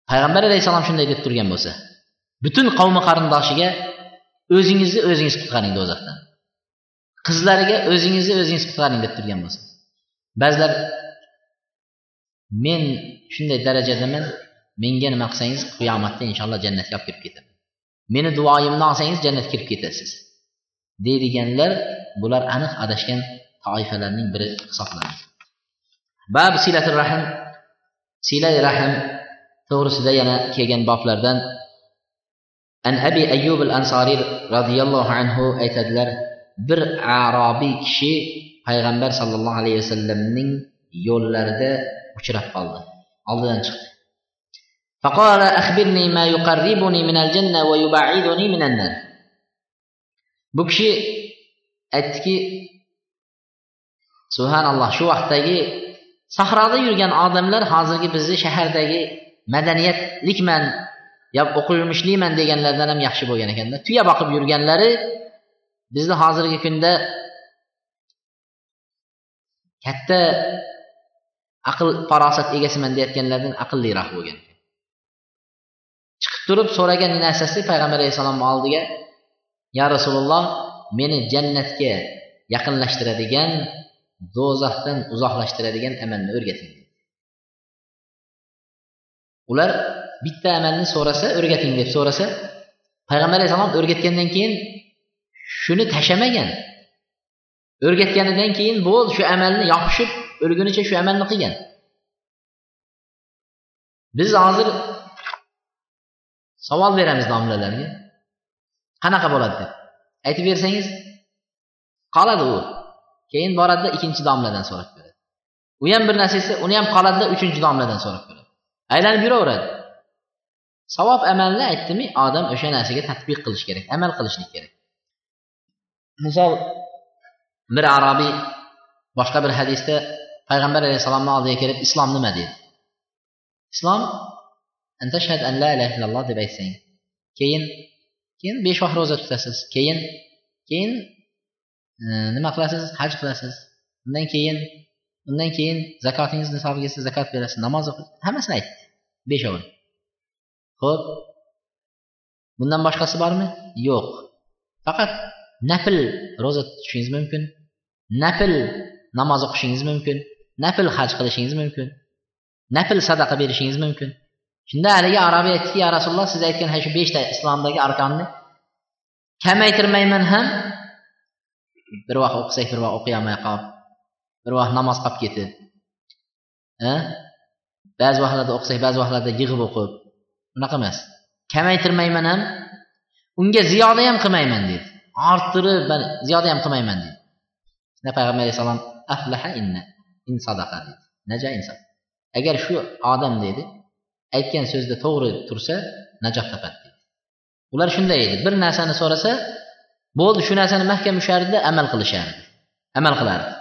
Payg'ambar alayhissalom shunday deb turgan bo'lsa butun qavmi qarindoshiga o'zingizni o'zingiz qutqaring do'zaxdan. Qizlariga o'zingizni o'zingiz qutqaring deb turgan bo'lsa. Ba'zilar men shunday darajadaman menga nima qilsangiz qiyomatda inshaalloh jannatga olib kirib ketaman meni duoyimni olsangiz jannatga kirib ketasiz. Deydiganlar bular aniq adashgan toifalarning biri hisoblanadi. Bab silatul rahm silai rahm to'g'risida yana kelgan boblardan an abi ayyub al ansoriy roziyallohu anhu aytadilar bir arobiy kishi payg'ambar sollallohu alayhi vasallamning yo'llarida uchrab qoldi oldidan chiqdi فقال أخبرني ما يقربني من الجنة ويبعدني من النار bu kishi aytdiki subhanalloh shu vaqtdagi sahroda yurgan odamlar hozirgi bizni shahardagi madaniyatlikman yo o'qilmishliman deganlardan ham yaxshi bo'lgan ekanda tuya boqib yurganlari bizni hozirgi kunda katta aql farosat egasiman deyayotganlardan aqlliroq bo'lgan. Chiqib turib so'ragan narsasi payg'ambar alayhissalomni oldiga ya rasululloh meni jannatga yaqinlashtiradigan do'zaxdan uzoqlashtiradigan amalni o'rgating. Ular bitta amalni so'rasa o'rgating deb so'rasa payg'ambar alayhissalom o'rgatgandan keyin shuni tashlamagan o'rgatganidan keyin bo'ldi shu amalni yopishib o'lgunicha shu amalni qilgan. Biz hozir savol beramiz domlalarga. Qanaqa bo'ladi deb. Aytib bersangiz qoladi u. Keyin boradida ikkinchi domladan so'rab beradi u ham bir narsa esa uni ham qoladida uchinchi domladan so'rab beradi aylanib yuraveradi. Savob amalni aytdimi odam o'sha narsaga tadbiq qilish kerak amal qilishlik kerak. Misol bir arabiy boshqa bir hadisda payg'ambar alayhissalomni oldiga kelib islom nima? deydi. Islom antashhad an la ilaha illalloh deb aytsang keyin keyin besh vaqt ro'za tutasiz. Keyin keyin e, nima qilasiz? Haj qilasiz. Undan keyin undan keyin zakotingiz nisobiga siz zakot berasiz namoz o'qiysiz hammasini aytdi. Beshovini ho'p bundan boshqasi bormi? Yo'q. Faqat nafl ro'za tutishingiz mumkin. Nafl namoz o'qishingiz mumkin. Nafl haj qilishingiz mumkin. Nafl sadaqa berishingiz mumkin. Shunda haligi arabiy aytdiki ya rasululloh siz aytgan shu beshta islomdagi arkonni kamaytirmayman ham. Bir vaqt o'qisak bir vaqt o'qiy olmay qolib bir vaqt namoz qolib ketib. Ba'zi vaqtlarda o'qisak ba'zi vaqtlarda yig'ib o'qib. Unaqa emas. Kamaytirmayman ham unga ziyoda ham qilmayman dedi. Orttirib ziyoda ham qilmayman deydi. Shunda payg'ambar alayhissalom aflaha inna in sadaqa deydi. Naja inson. Agar shu odam dedi aytgan so'zda to'g'ri tursa najot topadi deydi. Ular shunday edi. Bir narsani so'rasa bo'ldi shu narsani mahkam ushlardida amal qilishardi. Amal qilardi.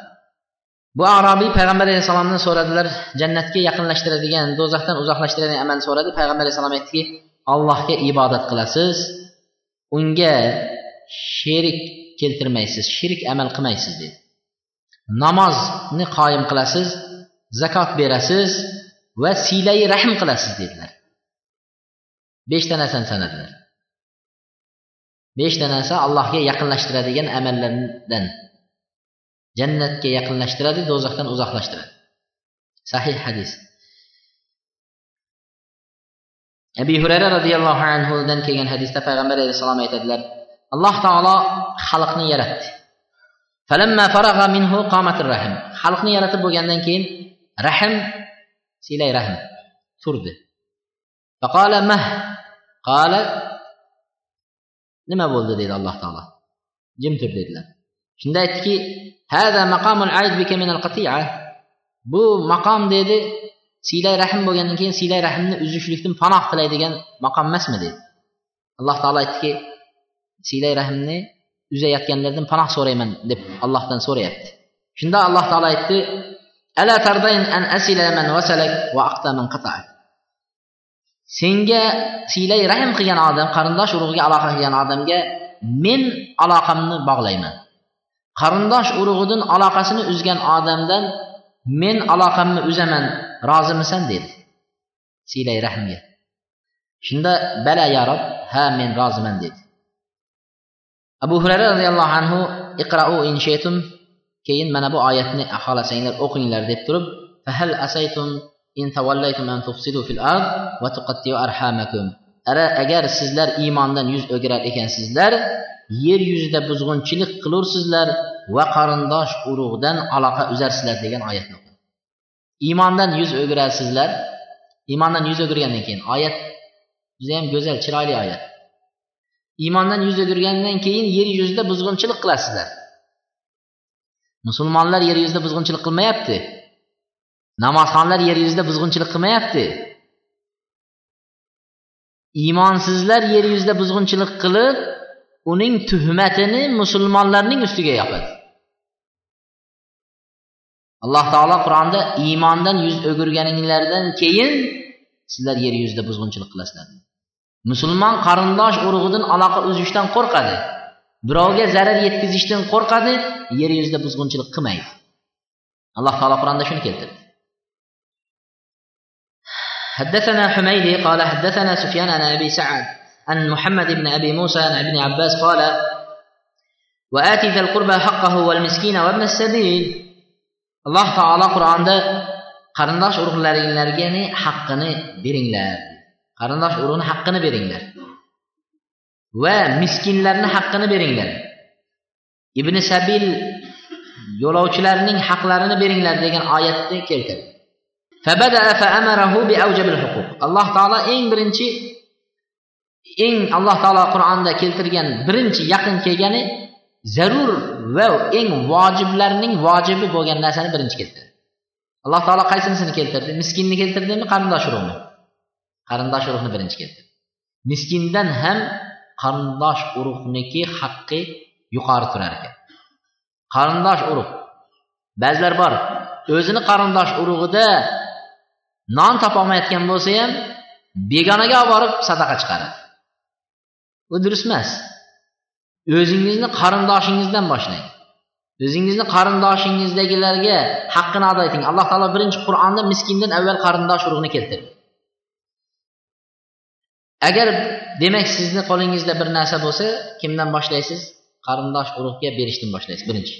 Bu arobiy payg'ambar alayhissalomdan so'radilar jannatga yaqinlashtiradigan do'zaxdan uzoqlashtiradigan amalni so'radi. Payg'ambar alayhissalom aytdiki allohga ibodat qilasiz unga sherik keltirmaysiz shirik amal qilmaysiz dedi. Namozni qoyim qilasiz zakot berasiz va siylai rahm qilasiz dedilar. Beshta narsani sanadilar. Beshta narsa allohga yaqinlashtiradigan amallardan. Jannatga yaqinlashtiradi do'zaxdan uzoqlashtiradi. Sahih hadis. Abi hurayra roziyallohu anhudan kelgan hadisda payg'ambar alayhissalom aytadilar alloh taolo xalqni yaratdi. Xalqni yaratib bo'lgandan keyin rahm siylay rahm turdi. Mah? Qala nima bo'ldi? dedi alloh taolo. Jim tur dedilar. Shunda aytdiki bu maqom dedi siylay rahm bo'lgandan keyin siylay rahmni uzishlikdan panoh tilaydigan maqom emasmi? dedi. Alloh taolo aytdiki siylay rahmni uzayotganlardan panoh so'rayman deb allohdan so'rayapti. Shunda alloh taolo aytdi ala tardayn an asila man vasalak wa aqta man qata'ak senga siylay rahm qilgan odam qarindosh urug'iga aloqa qilgan odamga men aloqamni bog'layman. Qarindosh urug'idan aloqasini uzgan odamdan men aloqamni uzaman rozimisan dedi siylay rahmga. Shunda bala ya rob ha men roziman dedi. Abu hurayra roziyallohu anhu iqrau inshaytum keyin mana bu oyatni xohlasanglar o'qinglar deb turib fahal asaytum in tawallaytum an tufsidu fil ard va tuqattiu arhamakum ara agar sizlar iymondan yuz o'girar ekansizlar yer yuzida buzg'unchilik qilursizlar va qarindosh urug'dan aloqa uzarsizlar degan oyatni o'qidi iymondan yuz o'girasizlar iymondan yuz o'girgandan keyin oyat judayam go'zal chiroyli oyat. Iymondan yuz o'girgandan keyin yer yuzida buzg'unchilik qilasizlar. Musulmonlar yer yuzida buzg'unchilik qilmayapti. Namozxonlar yer yuzida buzg'unchilik qilmayapti. Iymonsizlar yer yuzida buzg'unchilik qilib uning tuhmatini musulmonlarning ustiga yopadi. Alloh taolo qur'onda iymondan yuz o'girganinglardan keyin sizlar yer yuzida buzg'unchilik qilasizlar. musulmon qarindosh urug'idan aloqa uzishdan qo'rqadi birovga zarar yetkazishdan qo'rqadi yer yuzida buzg'unchilik qilmaydi alloh taolo qur'onda shuni keltirdi حدثنا حميدي قال حدثنا سفيان عن ابي سعد عن محمد بن ابي موسى عن ابن عباس قال وآت ذا القربى حقه والمسكين وابن السبيل alloh taolo qur'onda qarindosh urug'laringlarga haqqini beringlar Qarindosh urug'ni haqqini beringlar. Va miskinlarni haqqini beringlar. Ibn sabil yo'lovchilarning haqlarini beringlar degan oyatni keltirdi. Alloh taolo eng birinchi eng alloh taolo qur'onda keltirgan birinchi yaqin kelgani zarur va eng vojiblarning vojibi bo'lgan narsani birinchi keltirdi. Alloh taolo qaysinisini keltirdi? Miskinni keltirdimi qarindosh urug'ni? Qarindosh urug'ni birinchi keltirdi miskindan ham qarindosh urug'niki haqqi yuqori turar ekan. Qarindosh urug' ba'zilar bor o'zini qarindosh urug'ida non topolmayotgan bo'lsa ham begonaga olib borib sadaqa chiqaradi. Bu durust emas. O'zingizni qarindoshingizdan boshlang. O'zingizni qarindoshingizdagilarga haqqini ado eting. Alloh taolo birinchi qur'onda miskindan avval qarindosh urug'ini keltirdi. Agar demak sizni qo'lingizda bir narsa bo'lsa kimdan boshlaysiz? Qarindosh urug'ga berishdan boshlaysiz birinchi.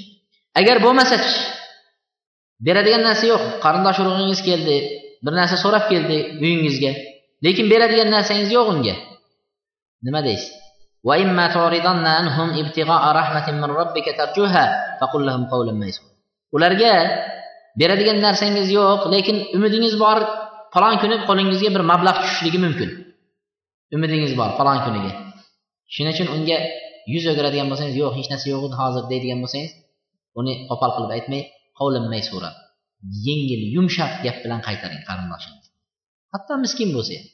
Agar bo'lmasachi beradigan narsa yo'q. Qarindosh urug'ingiz keldi bir narsa so'rab keldi uyingizga. Lekin beradigan narsangiz yo'q unga. Nima deysiz? Ularga beradigan narsangiz yo'q lekin umidingiz bor falon kuni qo'lingizga bir mablag' tushishligi mumkin. Umidingiz bor falon kuniga. Shuning uchun unga yuz o'giradigan bo'lsangiz yo'q hech narsa yo'q edi hozir deydigan bo'lsangiz uni qo'pol qilib aytmay hovlinmay so'rab yengil yumshoq gap bilan qaytaring qarindoshingiz hatto miskin bo'lsa ham.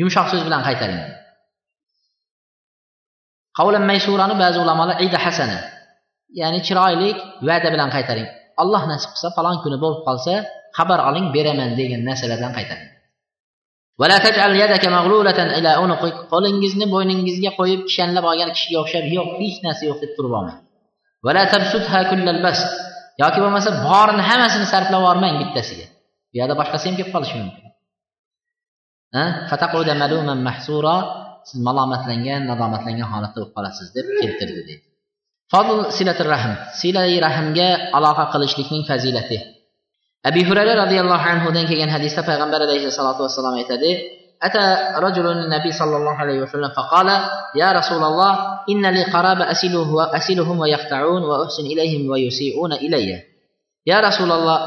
Yumshoq so'z bilan qaytaring. Qavlan maysurani ba'zi ulamolar ida hasana. Ya'ni chiroyli va'da bilan qaytaring. Alloh nasib qilsa falon kuni bo'lib qolsa xabar oling beraman degan narsalardan qaytaring. Qo'lingizni bo'yningizga qo'yib kishanlab olgan kishiga o'xshab yo'q hech narsa yo'q deb turib olmang. Yoki bo'lmasa borini hammasini sarflab yubormang bittasiga. Bu yoqda boshqasi ham kelib qolishi mumkin. Siz malomatlangan nadomatlangan holatda bo'lib qolasiz deb keltirdi deydi. Fozil silatir rahm. Silai rahmga aloqa qilishlikning fazilati. abi hurayra roziyallohu anhudan kelgan hadisda payg'ambar alayhissalotu vassalom aytadi أتى رجل النبي صلى الله عليه وسلم فقال يا رسول الله إن لي قرابة أسله أسلهم ويقطعون وأحسن إليهم ويسيئون إلي يا رسول الله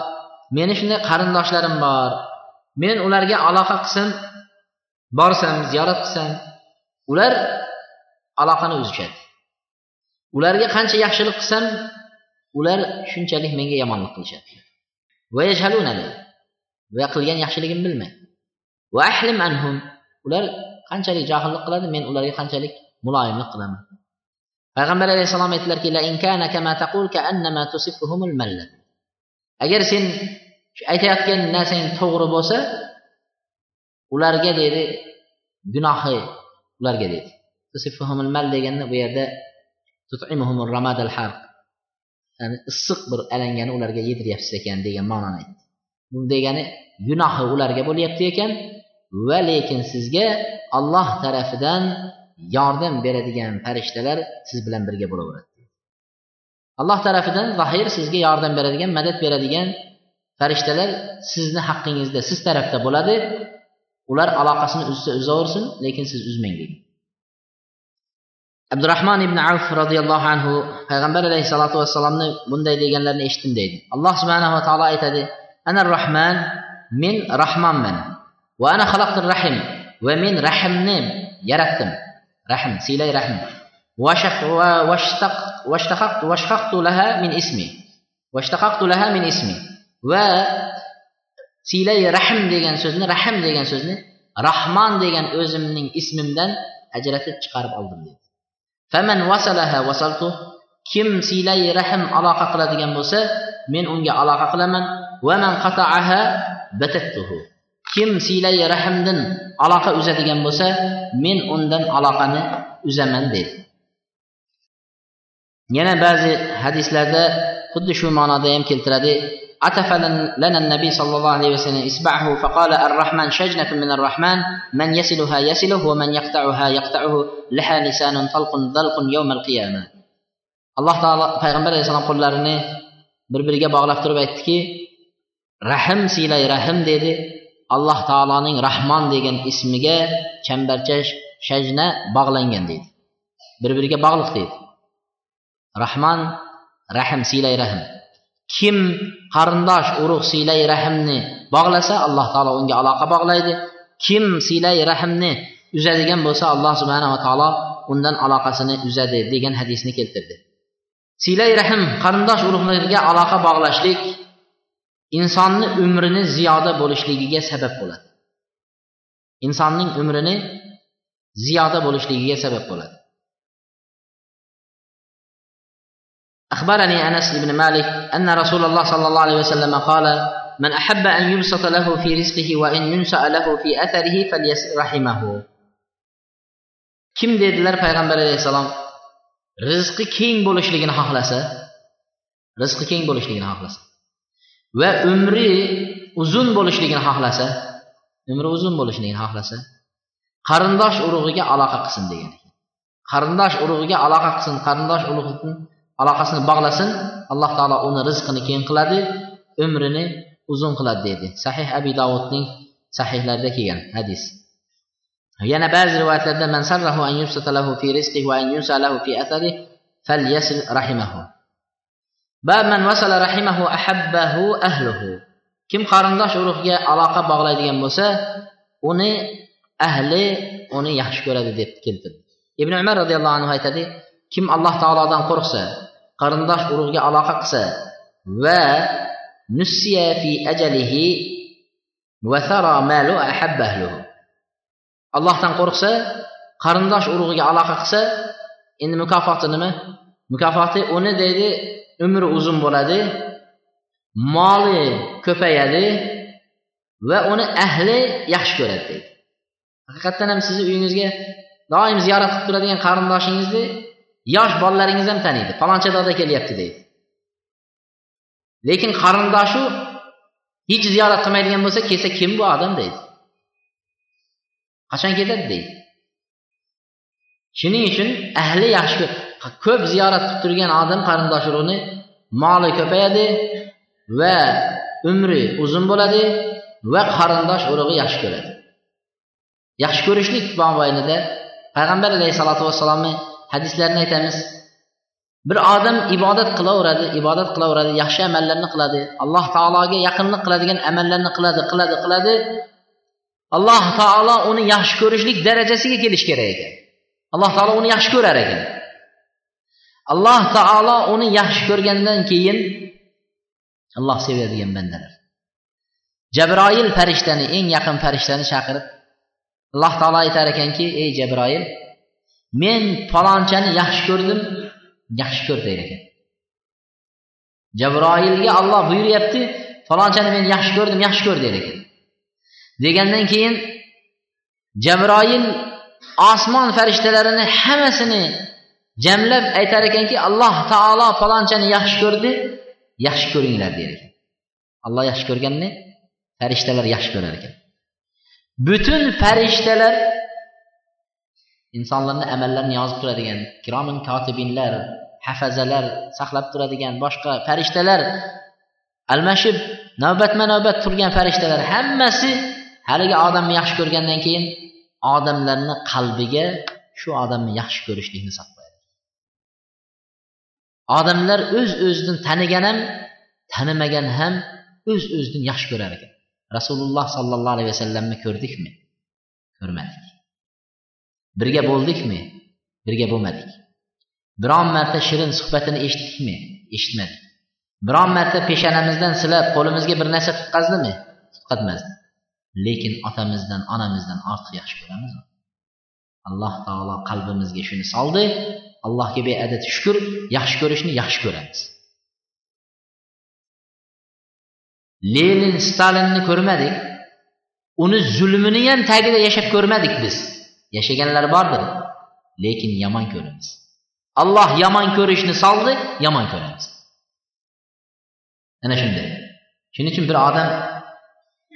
meni shunday qarindoshlarim bor men ularga aloqa qilsam borsam ziyorat qilsam ular aloqani uzishadi ularga qancha yaxshilik qilsam ular shunchalik menga yomonlik qilishadi Va qilgan yaxshiligimni bilmaydi va ahlim anhum. Ular qanchalik johillik qiladi men ularga qanchalik muloyimlik qilaman. Payg'ambar alayhissalom aytdilarki agar sen aytayotgan narsang to'g'ri bo'lsa ularga deydi gunohi ularga deydi mal deganda bu yerda ya'ni issiq bir alangani ularga yediryapsiz ekan degan ma'noni aytdi. Bu degani gunohi ularga bo'lyapti ekan va lekin sizga Alloh tarafidan yordam beradigan farishtalar siz bilan birga bo'laveradi. Alloh tarafidan zahir sizga yordam beradigan madad beradigan farishtalar sizni haqqingizda siz tarafda bo'ladi. Ular aloqasini uzsa uzaversin lekin siz uzmang degan abdurahmon ibn avf roziyallohu anhu payg'ambar alayhissalotu vassalomni bunday deganlarini eshitdim deydi. Alloh subhanava taolo aytadi ana rahman men rahmonman va ana xalaqtir rahim va men rahimni yaratdim. Rahm siylay rahm vashqaqtu laha min ismi. Vashqaqtu laha min ismi. Va siylay rahm degan so'zni rahm degan so'zni rahmon degan o'zimning ismimdan ajratib chiqarib oldim deydi faman vasalaha vasaltu kim siylay rahm aloqa qiladigan bo'lsa men unga aloqa qilaman. Va man qata'aha batattuhu kim siylay rahmdan aloqa uzadigan bo'lsa men undan aloqani uzaman dedi yana ba'zi hadislarda xuddi shu ma'noda ham keltiradi. عتف لنا النبي صلى الله عليه وسلم إسبعه فقال الرحمن شجنة من الرحمن من يسلها يسله ومن يقطعها يقطعه لها لسان طلق ضلق يوم القيامة. الله تعالى في غنبر عليه قل لنا بربرقى بغلاف تربيتك رحم سيلي رحم ديدي الله تعالى رحمان ديجن اسمك كمبرتش شجنة بغلنجن ديدي بربرقى بغلاف ديدي رحمن رحم سيلي رحم, سيلا رحم. Kim qarindosh urug' siylay rahimni bog'lasa alloh taolo unga aloqa bog'laydi. Kim siylay rahimni uzadigan bo'lsa alloh subhanava taolo undan aloqasini uzadi degan hadisni keltirdi. Siylay rahim qarindosh urug'larga aloqa bog'lashlik insonni umrini ziyoda bo'lishligiga sabab bo'ladi. Insonning umrini ziyoda bo'lishligiga sabab bo'ladi. أخبرني أنس بن مالك أن رسول الله صلى الله عليه وسلم قال من أحب أن يبسط له في رزقه وإن ينشأ له في أثره فليرحمه كم ديد لر پیغمبر عليه السلام رزق كين بولش لگن حقلسة رزق كين بولش لگن حقلسة و عمري uzun بولش لگن حقلسة عمري uzun بولش لگن حقلسة قرنداش اروغيگه علاقه قسن ديگن قرنداش اروغيگه علاقه قسن قرنداش اروغيگه aloqasini bog'lasin alloh taolo uni rizqini keng qiladi umrini uzun qiladi deydi sahih abi davudning sahihlarida kelgan hadis. Yana ba'zi rivoyatlarda man sarrahu an yubsata lahu fi rizqihi va an yusa lahu fi atharihi falyasil rahimahu. Ba man vasala rahimahu ahabbahu ahluhu. Kim qarindosh urug'ga aloqa bog'laydigan bo'lsa uni ahli uni yaxshi ko'radi deb keltirdi. İbn umar roziyallohu anhu aytadi kim alloh taolodan qo'rqsa qarindosh urug'ga aloqa qilsa va nussiya fi ajalihi va sara malu ahabbahluhu allohdan qo'rqsa qarindosh urug'iga aloqa qilsa endi mukofoti nima? Mukofoti uni deydi umri uzun bo'ladi moli ko'payadi va uni ahli yaxshi ko'radi deydi. Haqiqatdan ham sizni uyingizga doim ziyorat qilib turadigan qarindoshingizni yosh bolalaringiz ham taniydi. Faloncha doda kelyapti deydi. Lekin qarindoshu hech ziyorat qilmaydigan bo'lsa kelsa kim bu odam deydi. Qachon ketadi deydi. Shuning uchun ahli yaxshi ko'p ziyorat qilib turgan odam qarindosh urug'ni moli ko'payadi va umri uzun bo'ladi va qarindosh urug'i yaxshi ko'radi. Yaxshi ko'rishlik mobaynida payg'ambar alayhissalotu vassalomni hadislarni aytamiz. Bir odam ibodat qilaveradi ibodat qilaveradi yaxshi amallarni qiladi alloh taologa yaqinlik qiladigan amallarni qiladi qiladi qiladi. Alloh taolo uni yaxshi ko'rishlik darajasiga kelishi kerak ekan. Alloh taolo uni yaxshi ko'rar ekan. Alloh taolo uni yaxshi ko'rgandan keyin alloh sevadigan bandalar. Jabroil farishtani eng yaqin farishtani chaqirib alloh taolo aytar ekanki ey jabroil men falonchani yaxshi ko'rdim yaxshi ko'r degan ekan. Jabroilga olloh buyuryapti falonchani men yaxshi ko'rdim yaxshi ko'r degan ekan. Degandan keyin jabroil osmon farishtalarini hammasini jamlab aytar ekanki alloh taolo falonchani yaxshi ko'rdi yaxshi ko'ringlar der ekan. Alloh yaxshi ko'rganni farishtalar yaxshi ko'rar ekan. Butun farishtalar insonlarni amallarini yozib turadigan kiromin kotibinlar hafazalar saqlab turadigan boshqa farishtalar almashib navbatma navbat turgan farishtalar hammasi haligi odamni yaxshi ko'rgandan keyin odamlarni qalbiga shu odamni yaxshi ko'rishlikni saqlaydi odamlar o'z öz o'zidan tanigan ham tanimagan ham o'z öz o'zidan yaxshi ko'rar ekan rasululloh sollallohu alayhi vasallamni ko'rdikmi ko'rmadik birga bo'ldikmi? Birga bo'lmadik. Biron marta shirin suhbatini eshitdikmi? Eshitmadik. Biron marta peshonamizdan silab qo'limizga bir narsa tutqazdimi? Tutqazmasdi lekin otamizdan onamizdan ortiq yaxshi ko'ramizmi alloh taolo qalbimizga shuni soldi. Allohga beadad shukur yaxshi ko'rishni yaxshi ko'ramiz. Lenin stalinni ko'rmadik. Uni zulmini ham tagida yashab ko'rmadik biz yashaganlar bordir lekin yomon ko'ramiz alloh yomon ko'rishni soldi yomon ko'ramiz ana shunday shuning uchun bir odam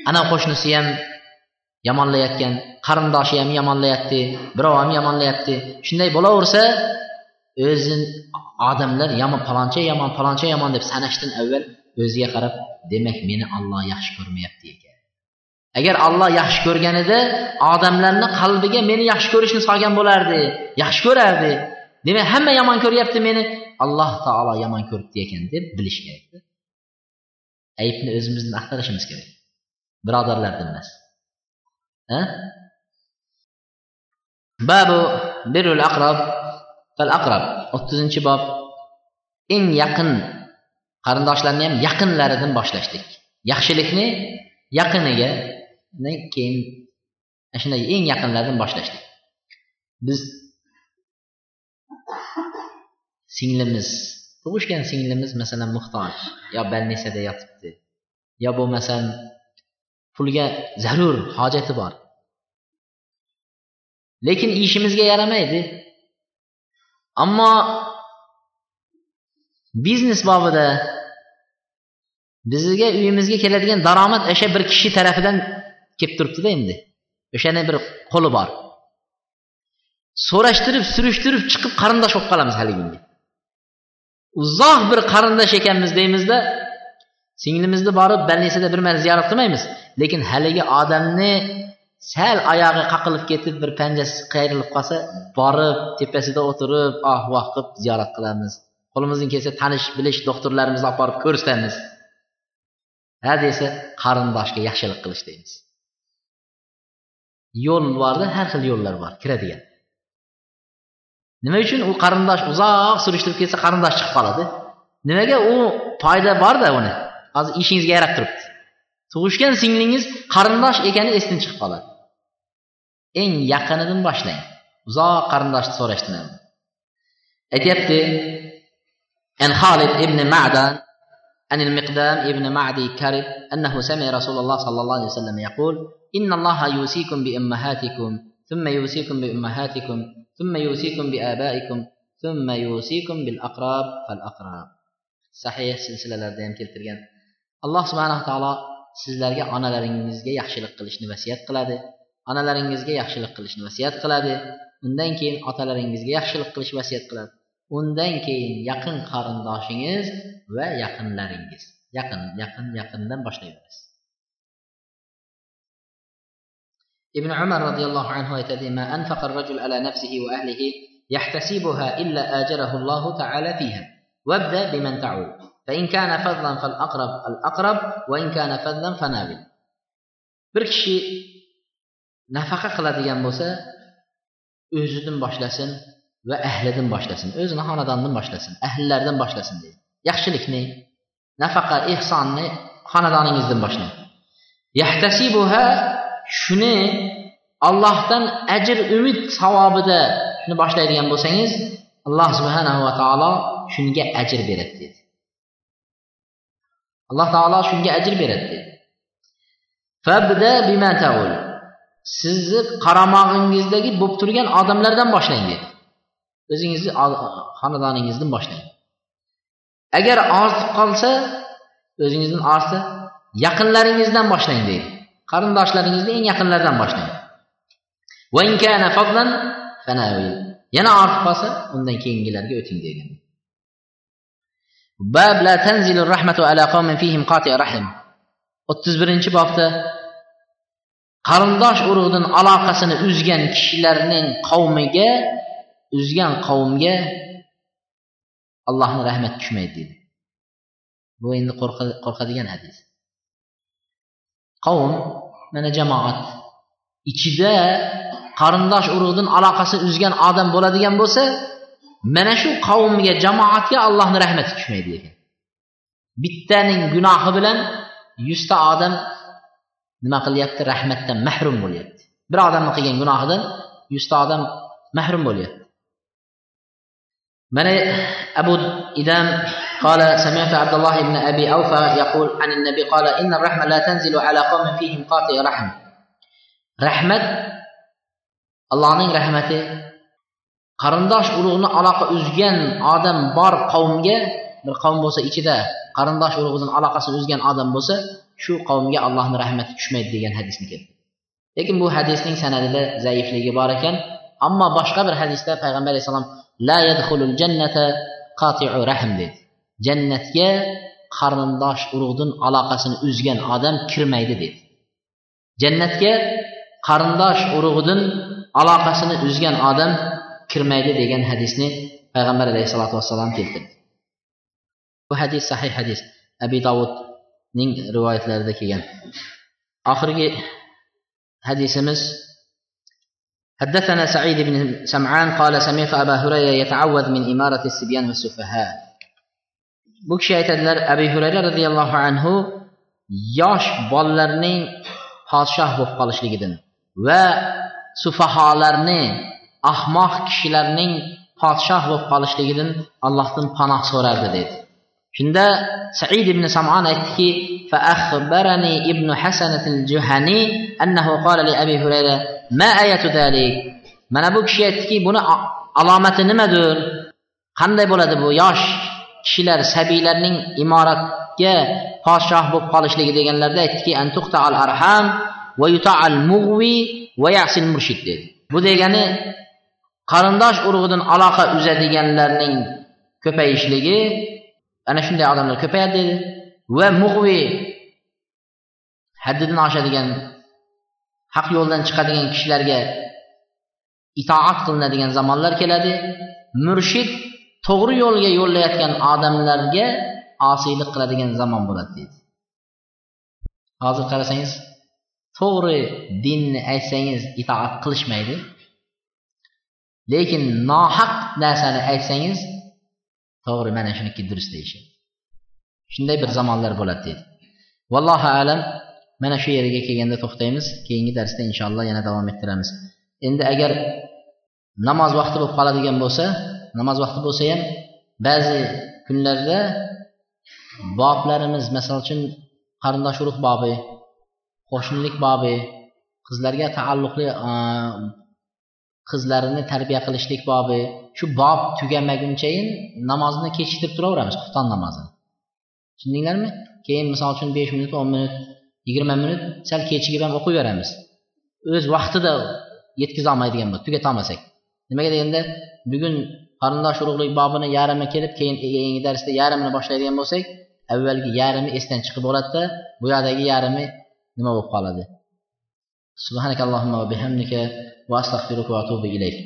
ana qo'shnisi ham yomonlayotgan qarindoshi ham yomonlayapti birov ham yomonlayapti shunday bo'laversa o'zi odamlar yomon paloncha yomon paloncha yomon deb sanashdan avval o'ziga qarab demak meni olloh yaxshi ko'rmayapti ekan agar alloh yaxshi ko'rganida odamlarni qalbiga meni yaxshi ko'rishni solgan bo'lardi yaxshi ko'rardi. Demak hamma yomon ko'ryapti meni. Alloh taolo yomon ko'ribdi ekan deb bilish kerak aybni o'zimizni axtarishimiz kerak. Birodarlardan emas babu birul aqrab fal aqrab. O'ttizinchi bob. Eng yaqin qarindoshlarni ham yaqinlaridan boshlashdik. Yaxshilikni yaqiniga keyin shunday eng yaqinlardan boshlashdik biz singlimiz tug'ishgan singlimiz masalan muhtoj yo больницада yotibdi yo bo'lmasam pulga zarur hojati bor. Lekin ishimizga yaramaydi. Ammo biznes bobida bizga uyimizga keladigan daromad o'sha bir kishi tarafidan kelib turibdida endi. O'shani bir qo'li bor. So'rashtirib surishtirib chiqib qarindosh bo'lib qolamiz haliginga. Uzoq bir qarindosh ekanmiz deymizda singlimizni borib больницада bir marta ziyorat qilmaymiz. Lekin haligi odamni sal oyog'i qaqilib ketib bir panjasi qayrilib qolsa borib tepasida o'tirib oh voh qilib ziyorat qilamiz. Qo'limizdan kelsa tanish bilish doktorlarimizni olib borib ko'rsatamiz. Ha desa qarindoshga yaxshilik qilish deymiz. yo'l borda har xil yo'llar bor kiradigan nima uchun u qarindosh uzoq surishtirib ketsa qarindosh chiqib qoladi nimaga u foyda borda uni hozir ishingizga yarab turibdi tug'ishgan singlingiz qarindosh ekani esdan chiqib qoladi eng yaqinidan boshlang uzoq qarindoshni so'rashdan aytyapti عن خالد ابن معدن عن المقدام ابن معدي كرب أنه سمع رسول الله صلى الله عليه وسلم يقول إن الله يوصيكم بأمهاتكم ثم يوصيكم بأمهاتكم ثم يوصيكم بآبائكم ثم يوصيكم بالأقراب فالأقراب صحيح سلسلة ham keltirgan alloh subhanaa taolo sizlarga onalaringizga yaxshilik qilishni vasiyat qiladi onalaringizga yaxshilik qilishni vasiyat qiladi undan keyin otalaringizga yaxshilik qilish vasiyat qiladi undan keyin yaqin qarindoshingiz va yaqinlaringiz yaqin yaqin yaqindan boshlayverasiz ibn umar roziyallohu anhu aytadi ma anfaqa الرجل على نفسه وأهله يحتسبها إلا آجره الله تعالى فيها وابدأ بمن تعول فإن كان فضلا فالأقرب الأقرب وإن كان فضلا فناول bir kishi nafaqa qiladigan bo'lsa o'zidan boshlasin va ahlidan boshlasin o'zini xonadonidan boshlasin ahllaridan boshlasin deydi yaxshilikni nafaqa ehsonni xonadoningizdan boshlang yahtasibuha shuni allohdan ajr umid savobida shuni boshlaydigan bo'lsangiz alloh subhanahu va taolo shunga ajr beradi dedi. Alloh taolo shunga ajr beradi dedi. Sizni qaramog'ingizdagi bo'lib turgan odamlardan boshlang dedi. O'zingizni xonadoningizdan boshlang. Agar ortib qolsa o'zingizdan ortsa yaqinlaringizdan boshlang deydi qarindoshlaringizni eng yaqinlaridan boshlang. Yana ortib qolsa undan keyingilarga o'ting degan. Bab la tanzilu rahmatu ala qawmin fihim qati rahim. o'ttiz birinchi bobda qarindosh urug'dan aloqasini uzgan kishilarning qavmiga uzgan qavmga allohni rahmati tushmaydi deydi bu endi qo'rqadigan hadis. Qavm mana jamoat. Ichida qarindosh urug'dan aloqasi uzgan odam bo'ladigan bo'lsa mana shu qavmga jamoatga allohni rahmati tushmaydi ekan. Bittaning gunohi bilan yuzta odam nima qilyapti? Rahmatdan mahrum bo'lyapti. Bir odamni qilgan gunohidan yuzta odam mahrum bo'lyapti. Mana abu idam قال سمعت عبد الله بن أبي أوفى يقول عن النبي قال إن الرحمة لا تنزل على قوم فيهم قاطع رحم رحمة allohning rahmati qarindosh urug'ni aloqa uzgan odam bor qavmga bir qavm bo'lsa ichida qarindosh urug'idan aloqasini uzgan odam bo'lsa shu qavmga allohni rahmati tushmaydi degan hadisni keltirdi lekin bu hadisning sanadida zaifligi bor ekan ammo boshqa bir hadisda payg'ambar alayhissalom la yadxulul jannata qati'u rahm dedi jannatga qarindosh urug'dan aloqasini uzgan odam kirmaydi dedi jannatga qarindosh urug'idan aloqasini uzgan odam kirmaydi degan hadisni payg'ambar alayhissalotu vassalom keltirdi bu hadis sahih hadis abi dovud ning rivoyatlarida kelgan oxirgi hadisimiz حدثنا سعيد بن سمعان قال سمعت أبا هريرة يتعوذ من إمارة السبيان والسفهاء bu kishi aytadilar abu hurayra roziyallohu anhu yosh bolalarning podshoh bo'lib qolishligidan va sufaholarni ahmoq kishilarning podshoh bo'lib qolishligidan allohdan panoh so'rardi dedi shunda said ibn samon aytdiki فأخبرني ابن حسنة الجهني أنه قال لأبي هريرة ما آية ذلك mana bu kishi aytdiki buni alomati nimadir qanday bo'ladi bu yosh kishilar sabiylarning imoratga podshoh bo'lib qolishligi deganlarda aytdiki al arham va yuta al mug'vi va yasil murshid dedi. Bu degani qarindosh urug'idan aloqa uzadiganlarning ko'payishligi ana shunday odamlar ko'payadi dedi. Va mug'vi haddidan oshadigan haq yo'ldan chiqadigan kishilarga itoat qilinadigan zamonlar keladi. Murshid to'g'ri yo'lga yo'llayotgan odamlarga osiylik qiladigan zamon bo'ladi deydi. Hozir qarasangiz to'g'ri dinni aytsangiz itoat qilishmaydi. Lekin nohaq narsani aytsangiz to'g'ri mana shuniki durust deyishadi. Shunday bir zamonlar bo'ladi deydi. Vallohu alam mana shu yerga kelganda to'xtaymiz. Keyingi darsda inshaalloh yana davom ettiramiz. Endi agar namoz vaqti bo'lib qoladigan bo'lsa namoz vaqti bo'lsa ham ba'zi kunlarda boblarimiz misol uchun qarindosh urug' bobi qo'shnilik bobi qizlarga taalluqli qizlarini tarbiya qilishlik bobi shu bob tugamagunchayin namozni kechiktirib turaveramiz xufton namozini. Tushundinglarmi? Keyin misol uchun besh minut o'n minut yigirma minut sal kechikib ham o'qiyveramiz. O'z vaqtida yetkazolmaydigan bo'lib tugatolmasak. Nimaga deganda bugun qarindosh urug'lik bobini yarmi kelib keyin keyingi darsda yarmini boshlaydigan bo'lsak avvalgi yarmi esdan chiqib qoladida bu yoqdagi yarmi nima bo'lib qoladi? Subhanakallohumma va bihamdika va astag'firuka va atubu ilayk.